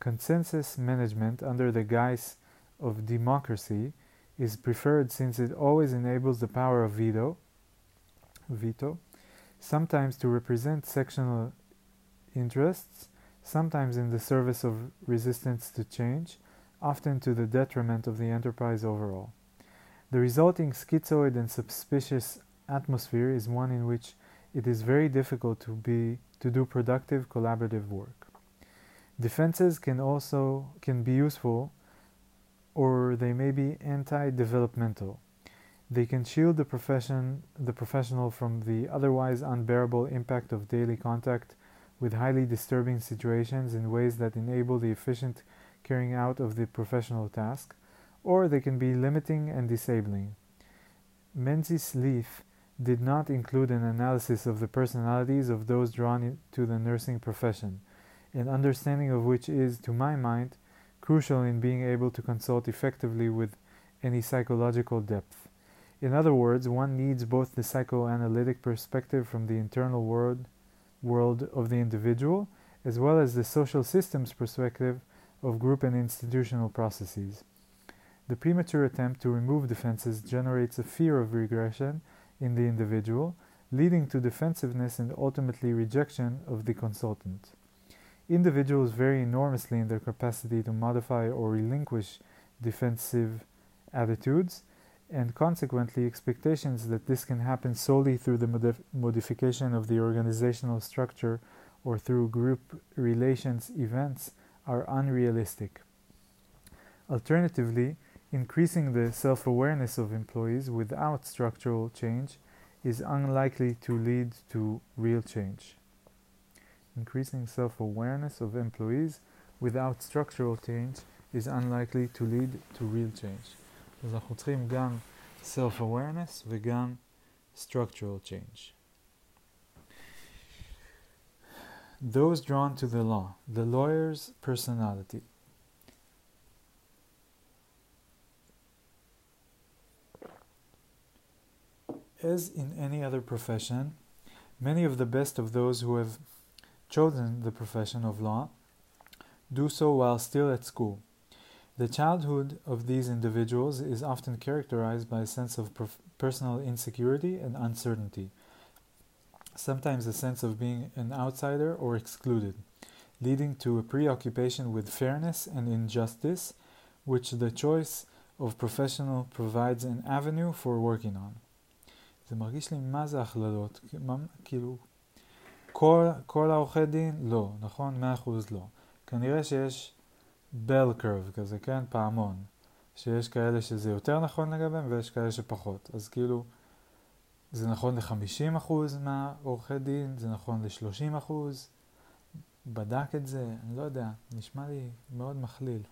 Consensus management under the guise of democracy is preferred since it always enables the power of veto, veto, sometimes to represent sectional interests, sometimes in the service of resistance to change, often to the detriment of the enterprise overall. The resulting schizoid and suspicious atmosphere is one in which it is very difficult to be to do productive collaborative work. Defenses can also can be useful or they may be anti-developmental. They can shield the profession the professional from the otherwise unbearable impact of daily contact with highly disturbing situations in ways that enable the efficient carrying out of the professional task, or they can be limiting and disabling. Menzies Lyth did not include an analysis of the personalities of those drawn to the nursing profession, an understanding of which is, to my mind, crucial in being able to consult effectively with any psychological depth. In other words, one needs both the psychoanalytic perspective from the internal world, world of the individual, as well as the social systems perspective of group and institutional processes. The premature attempt to remove defenses generates a fear of regression in the individual, leading to defensiveness and ultimately rejection of the consultant. Individuals vary enormously in their capacity to modify or relinquish defensive attitudes, and consequently, expectations that this can happen solely through the modif- modification of the organizational structure or through group relations events are unrealistic. Alternatively, Increasing the self awareness of employees without structural change is unlikely to lead to real change. Increasing self awareness of employees without structural change is unlikely to lead to real change. אז אנחנו צריכים גם self awareness וגם structural change. Those drawn to the law, the lawyer's personality. As in any other profession, many of the best of those who have chosen the profession of law do so while still at school. The childhood of these individuals is often characterized by a sense of personal insecurity and uncertainty, sometimes a sense of being an outsider or excluded, leading to a preoccupation with fairness and injustice, which the choice of professional provides an avenue for working on. זה מרגיש לי מה זה הכללות, כאילו, כל, כל העורכי דין? לא, נכון? מאה אחוז לא. כנראה שיש בל קרב כזה, כן? פעמון. שיש כאלה שזה יותר נכון לגביהם ויש כאלה שפחות. אז כאילו, זה נכון ל-50% מהעורכי דין, זה נכון ל-30%, בדק את זה, אני לא יודע, נשמע לי מאוד מכליל.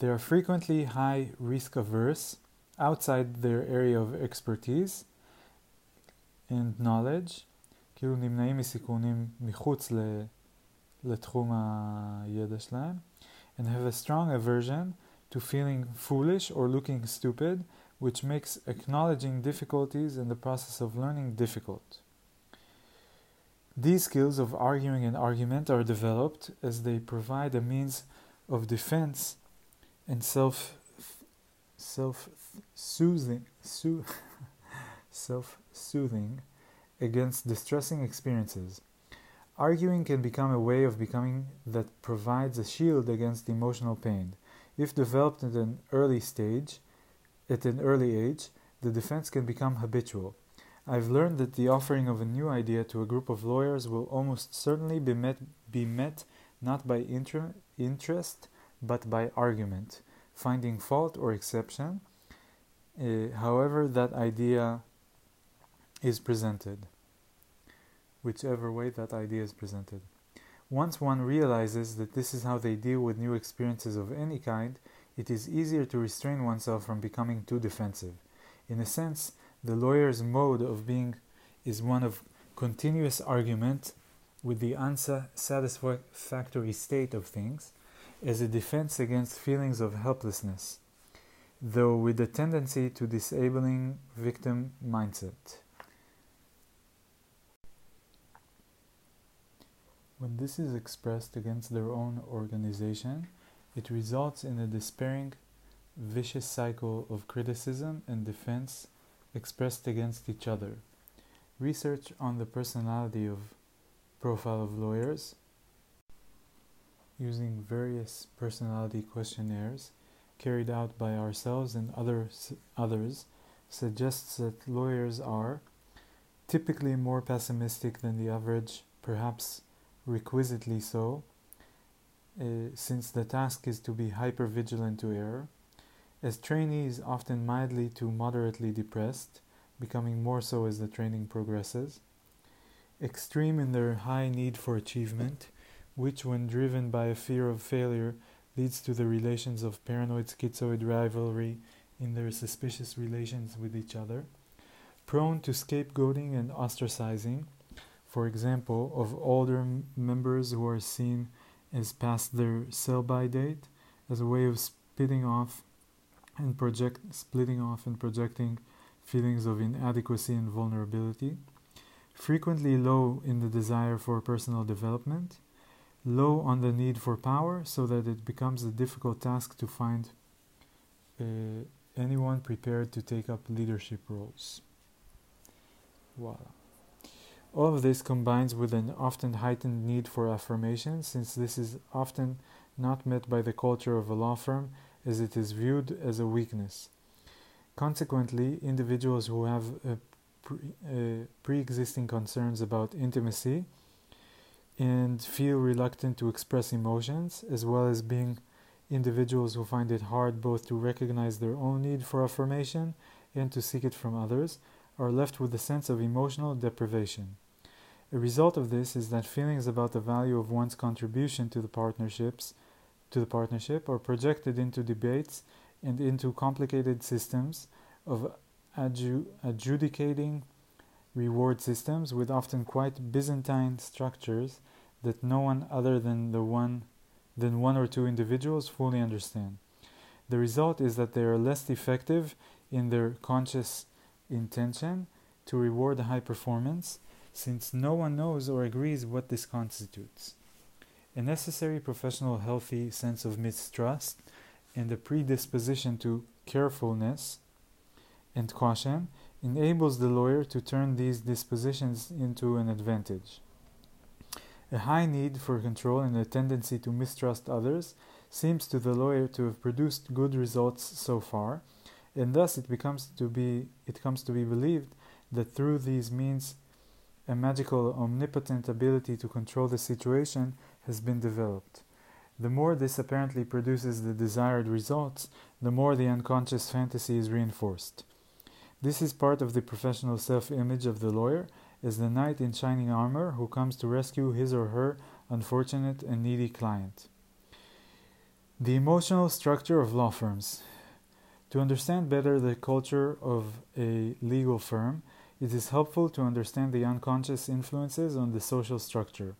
They are frequently high risk averse outside their area of expertise and knowledge, כאילו נמנעים מסיכונים מחוץ לתחום הידע שלהם, and have a strong aversion to feeling foolish or looking stupid, which makes acknowledging difficulties in the process of learning difficult. These skills of arguing and argument are developed as they provide a means of defense and self self soothing [LAUGHS] self soothing against distressing experiences. Arguing can become a way of becoming that provides a shield against emotional pain. If developed at an early stage, at an early age, the defense can become habitual. I've learned that the offering of a new idea to a group of lawyers will almost certainly be met, be met not by inter- interest but by argument, finding fault or exception, uh, however that idea is presented, whichever way that idea is presented. Once one realizes that this is how they deal with new experiences of any kind, it is easier to restrain oneself from becoming too defensive. In a sense, the lawyer's mode of being is one of continuous argument with the unsatisfactory state of things as a defense against feelings of helplessness, though with a tendency to disabling victim mindset. When this is expressed against their own organization, it results in a despairing, vicious cycle of criticism and defense expressed against each other. Research on the personality of profile of lawyers using various personality questionnaires carried out by ourselves and others, others suggests that lawyers are typically more pessimistic than the average, perhaps requisitely so, uh, since the task is to be hyper vigilant to error. As trainees, often mildly to moderately depressed, becoming more so as the training progresses. Extreme in their high need for achievement, which, when driven by a fear of failure, leads to the relations of paranoid schizoid rivalry in their suspicious relations with each other. Prone to scapegoating and ostracizing, for example, of older members who are seen as past their sell by date as a way of splitting off and project splitting off and projecting feelings of inadequacy and vulnerability. Frequently low in the desire for personal development. Low on the need for power so that it becomes a difficult task to find uh, anyone prepared to take up leadership roles. Voila all of this combines with an often heightened need for affirmation, since this is often not met by the culture of a law firm as it is viewed as a weakness. Consequently, individuals who have uh, pre uh, existing concerns about intimacy and feel reluctant to express emotions, as well as being individuals who find it hard both to recognize their own need for affirmation and to seek it from others, are left with a sense of emotional deprivation. A result of this is that feelings about the value of one's contribution to the partnerships to the partnership are projected into debates and into complicated systems of adju- adjudicating reward systems with often quite Byzantine structures that no one other than the one than one or two individuals fully understand. The result is that they are less effective in their conscious intention to reward high performance, since no one knows or agrees what this constitutes. A necessary professional healthy sense of mistrust and a predisposition to carefulness and caution enables the lawyer to turn these dispositions into an advantage. A high need for control and a tendency to mistrust others seems to the lawyer to have produced good results so far, and thus it becomes to be it comes to be believed that through these means a magical omnipotent ability to control the situation has been developed. The more this apparently produces the desired results, the more the unconscious fantasy is reinforced. This is part of the professional self image of the lawyer as the knight in shining armor who comes to rescue his or her unfortunate and needy client. The emotional structure of law firms. To understand better the culture of a legal firm, it is helpful to understand the unconscious influences on the social structure.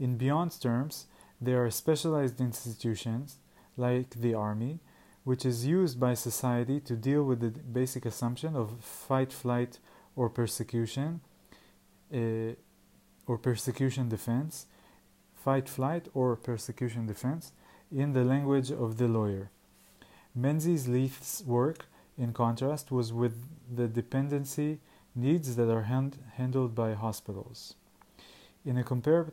In Bion's terms, there are specialized institutions, like the army, which is used by society to deal with the basic assumption of fight, flight, or persecution, uh, or persecution defense, fight, flight, or persecution defense, in the language of the lawyer. Menzies Lyth's work, in contrast, was with the dependency needs that are hand- handled by hospitals. In a, compar-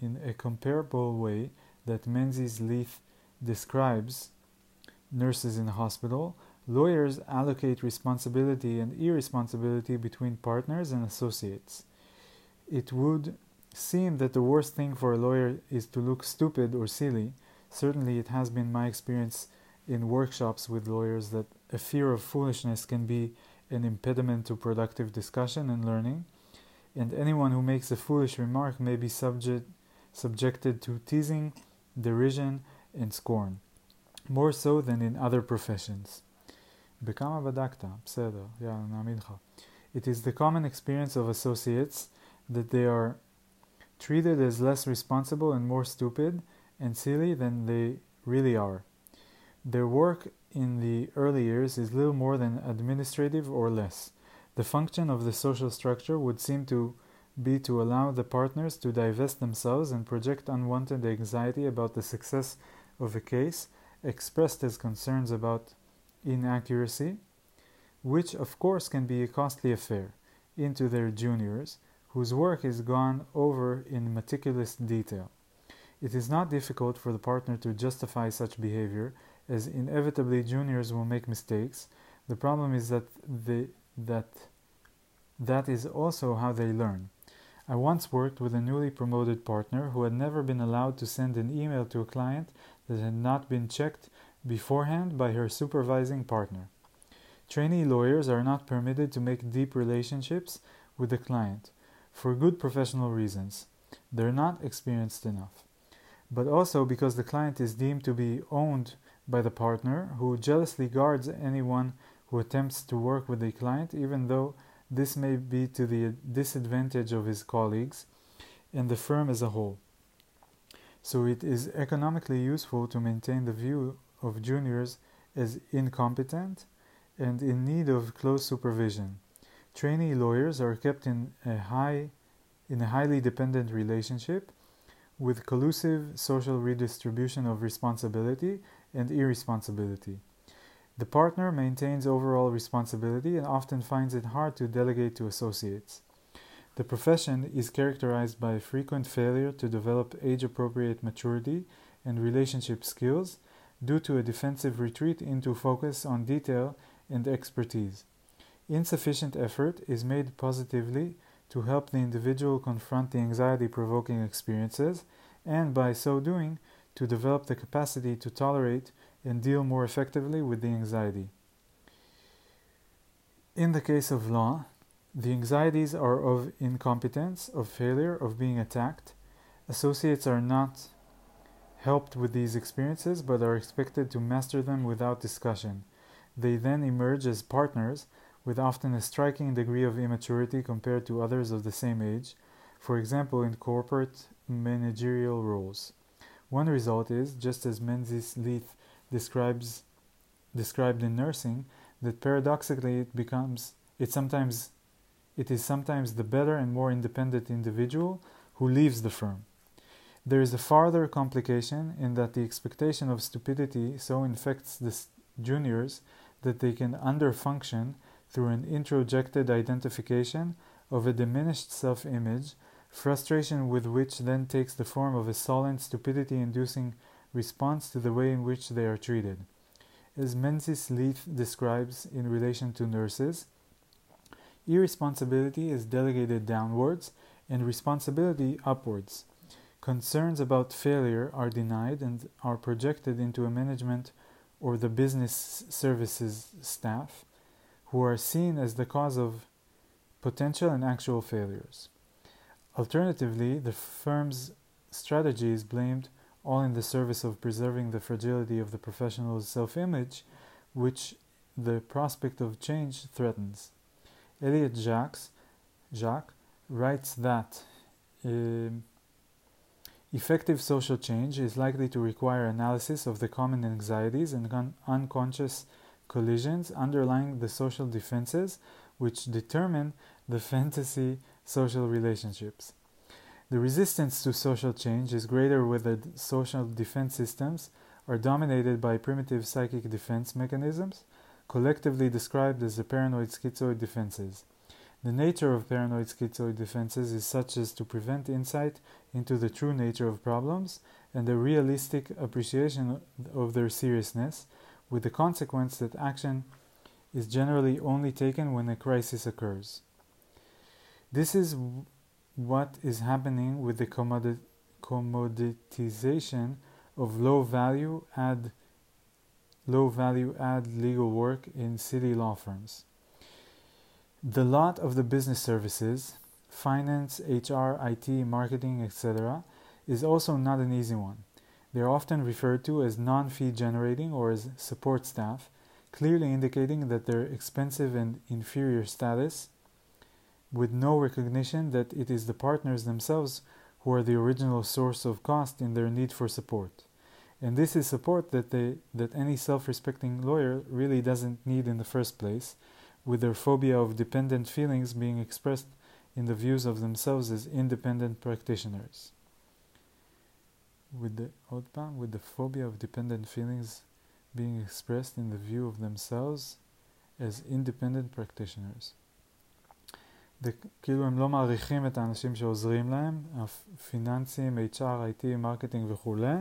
in a comparable way that Menzies Lyth describes nurses in a hospital, lawyers allocate responsibility and irresponsibility between partners and associates. It would seem that the worst thing for a lawyer is to look stupid or silly. Certainly, it has been my experience in workshops with lawyers that a fear of foolishness can be an impediment to productive discussion and learning, and anyone who makes a foolish remark may be subject, subjected to teasing, derision, and scorn, more so than in other professions. בכמה בדקת? בסדר, יאללה, נעמיד לך. It is the common experience of associates that they are treated as less responsible and more stupid and silly than they really are. Their work in the early years is little more than administrative or less. The function of the social structure would seem to be to allow the partners to divest themselves and project unwanted anxiety about the success of a case, expressed as concerns about inaccuracy, which of course can be a costly affair, into their juniors, whose work is gone over in meticulous detail. It is not difficult for the partner to justify such behavior, as inevitably juniors will make mistakes. The problem is that they, that that is also how they learn. I once worked with a newly promoted partner who had never been allowed to send an email to a client that had not been checked beforehand by her supervising partner. Trainee lawyers are not permitted to make deep relationships with the client for good professional reasons. They're not experienced enough. But also because the client is deemed to be owned by the partner who jealously guards anyone who attempts to work with the client, even though this may be to the disadvantage of his colleagues and the firm as a whole. So it is economically useful to maintain the view of juniors as incompetent and in need of close supervision. Trainee lawyers are kept in a high in a highly dependent relationship with collusive social redistribution of responsibility and irresponsibility. The partner maintains overall responsibility and often finds it hard to delegate to associates. The profession is characterized by frequent failure to develop age appropriate maturity and relationship skills due to a defensive retreat into focus on detail and expertise. Insufficient effort is made positively to help the individual confront the anxiety provoking experiences and, by so doing, to develop the capacity to tolerate and deal more effectively with the anxiety. In the case of law, the anxieties are of incompetence, of failure, of being attacked. Associates are not helped with these experiences but are expected to master them without discussion. They then emerge as partners with often a striking degree of immaturity compared to others of the same age, for example, in corporate managerial roles. One result is, just as Menzies Lyth describes described in nursing, that paradoxically it becomes it sometimes it is sometimes the better and more independent individual who leaves the firm. There is a farther complication in that the expectation of stupidity so infects the juniors that they can underfunction through an introjected identification of a diminished self image, frustration with which then takes the form of a sullen, stupidity inducing response to the way in which they are treated. As Menzies Lyth describes in relation to nurses, irresponsibility is delegated downwards and responsibility upwards. Concerns about failure are denied and are projected into a management or the business services staff, who are seen as the cause of potential and actual failures. Alternatively, the firm's strategy is blamed all in the service of preserving the fragility of the professional's self image, which the prospect of change threatens. Elliott Jaques, Jaques writes that uh, effective social change is likely to require analysis of the common anxieties and un- unconscious collisions underlying the social defenses which determine the [LAUGHS] fantasy social relationships. The resistance to social change is greater where the social defense systems are dominated by primitive psychic defense mechanisms, collectively described as the paranoid schizoid defenses. The nature of paranoid schizoid defenses is such as to prevent insight into the true nature of problems and a realistic appreciation of their seriousness, with the consequence that action is generally only taken when a crisis occurs. This is what is happening with the commoditization of low value add low value add legal work in city law firms. The lot of the business services, finance, HR, IT, marketing, etc., is also not an easy one. They are often referred to as non fee generating or as support staff, clearly indicating that their expensive and inferior status, with no recognition that it is the partners themselves who are the original source of cost in their need for support. And this is support that, they, that any self respecting lawyer really doesn't need in the first place, with their phobia of dependent feelings being expressed in the views of themselves as independent practitioners. With the with the phobia of dependent feelings being expressed in the view of themselves as independent practitioners. כאילו הם לא מעריכים את האנשים שעוזרים להם, הפיננסים, HR, IT, מרקטינג וכולי,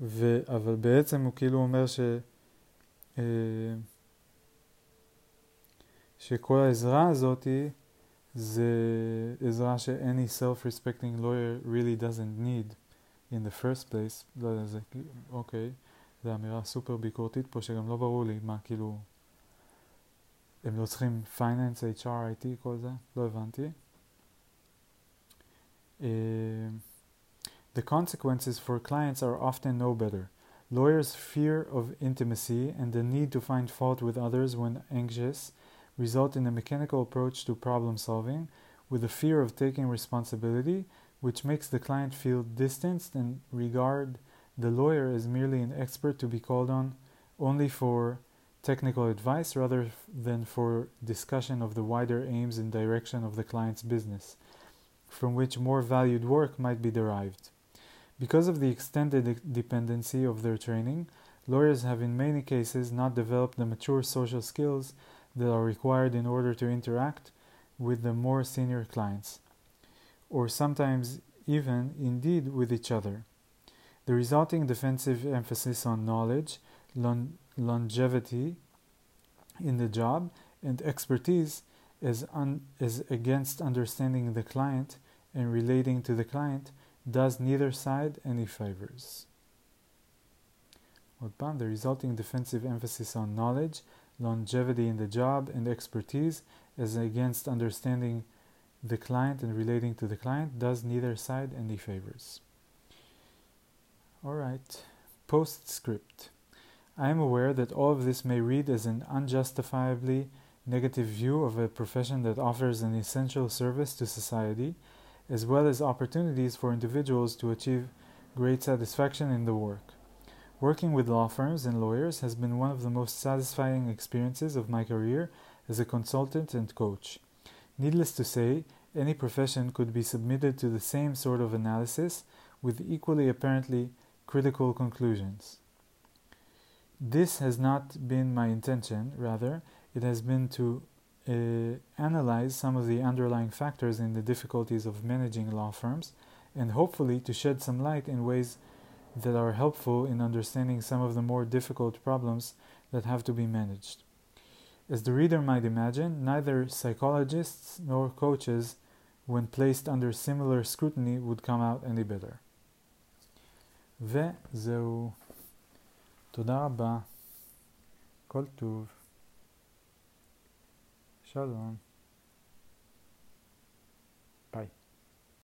ו, אבל בעצם הוא כאילו אומר ש, אה, שכל העזרה הזאת זה עזרה ש-any self-respecting lawyer really doesn't need in the first place. לא יודע, זה אוקיי, זו אמירה סופר ביקורתית פה שגם לא ברור לי מה כאילו, הם לא צריכים finance, HR, IT, כל זה, לא הבנתי. Uh, The consequences for clients are often no better. Lawyers' fear of intimacy and the need to find fault with others when anxious result in a mechanical approach to problem solving with a fear of taking responsibility, which makes the client feel distanced and regard the lawyer as merely an expert to be called on only for technical advice rather than for discussion of the wider aims and direction of the client's business, from which more valued work might be derived. Because of the extended dependency of their training, lawyers have in many cases not developed the mature social skills that are required in order to interact with the more senior clients, or sometimes even, indeed, with each other. The resulting defensive emphasis on knowledge, longevity in the job, and expertise is, un, is against understanding the client and relating to the client, does neither side any favors. Udban, the resulting defensive emphasis on knowledge, longevity in the job, and expertise is against understanding the client and relating to the client, does neither side any favors. All right, postscript. I am aware that all of this may read as an unjustifiably negative view of a profession that offers an essential service to society as well as opportunities for individuals to achieve great satisfaction in the work. Working with law firms and lawyers has been one of the most satisfying experiences of my career as a consultant and coach. Needless to say, any profession could be submitted to the same sort of analysis with equally apparently critical conclusions. This has not been my intention, rather, it has been to uh, analyze some of the underlying factors in the difficulties of managing law firms and hopefully to shed some light in ways that are helpful in understanding some of the more difficult problems that have to be managed. As the reader might imagine, neither psychologists nor coaches, when placed under similar scrutiny, would come out any better. וזהו. תודה רבה. כל טוב. Shalom.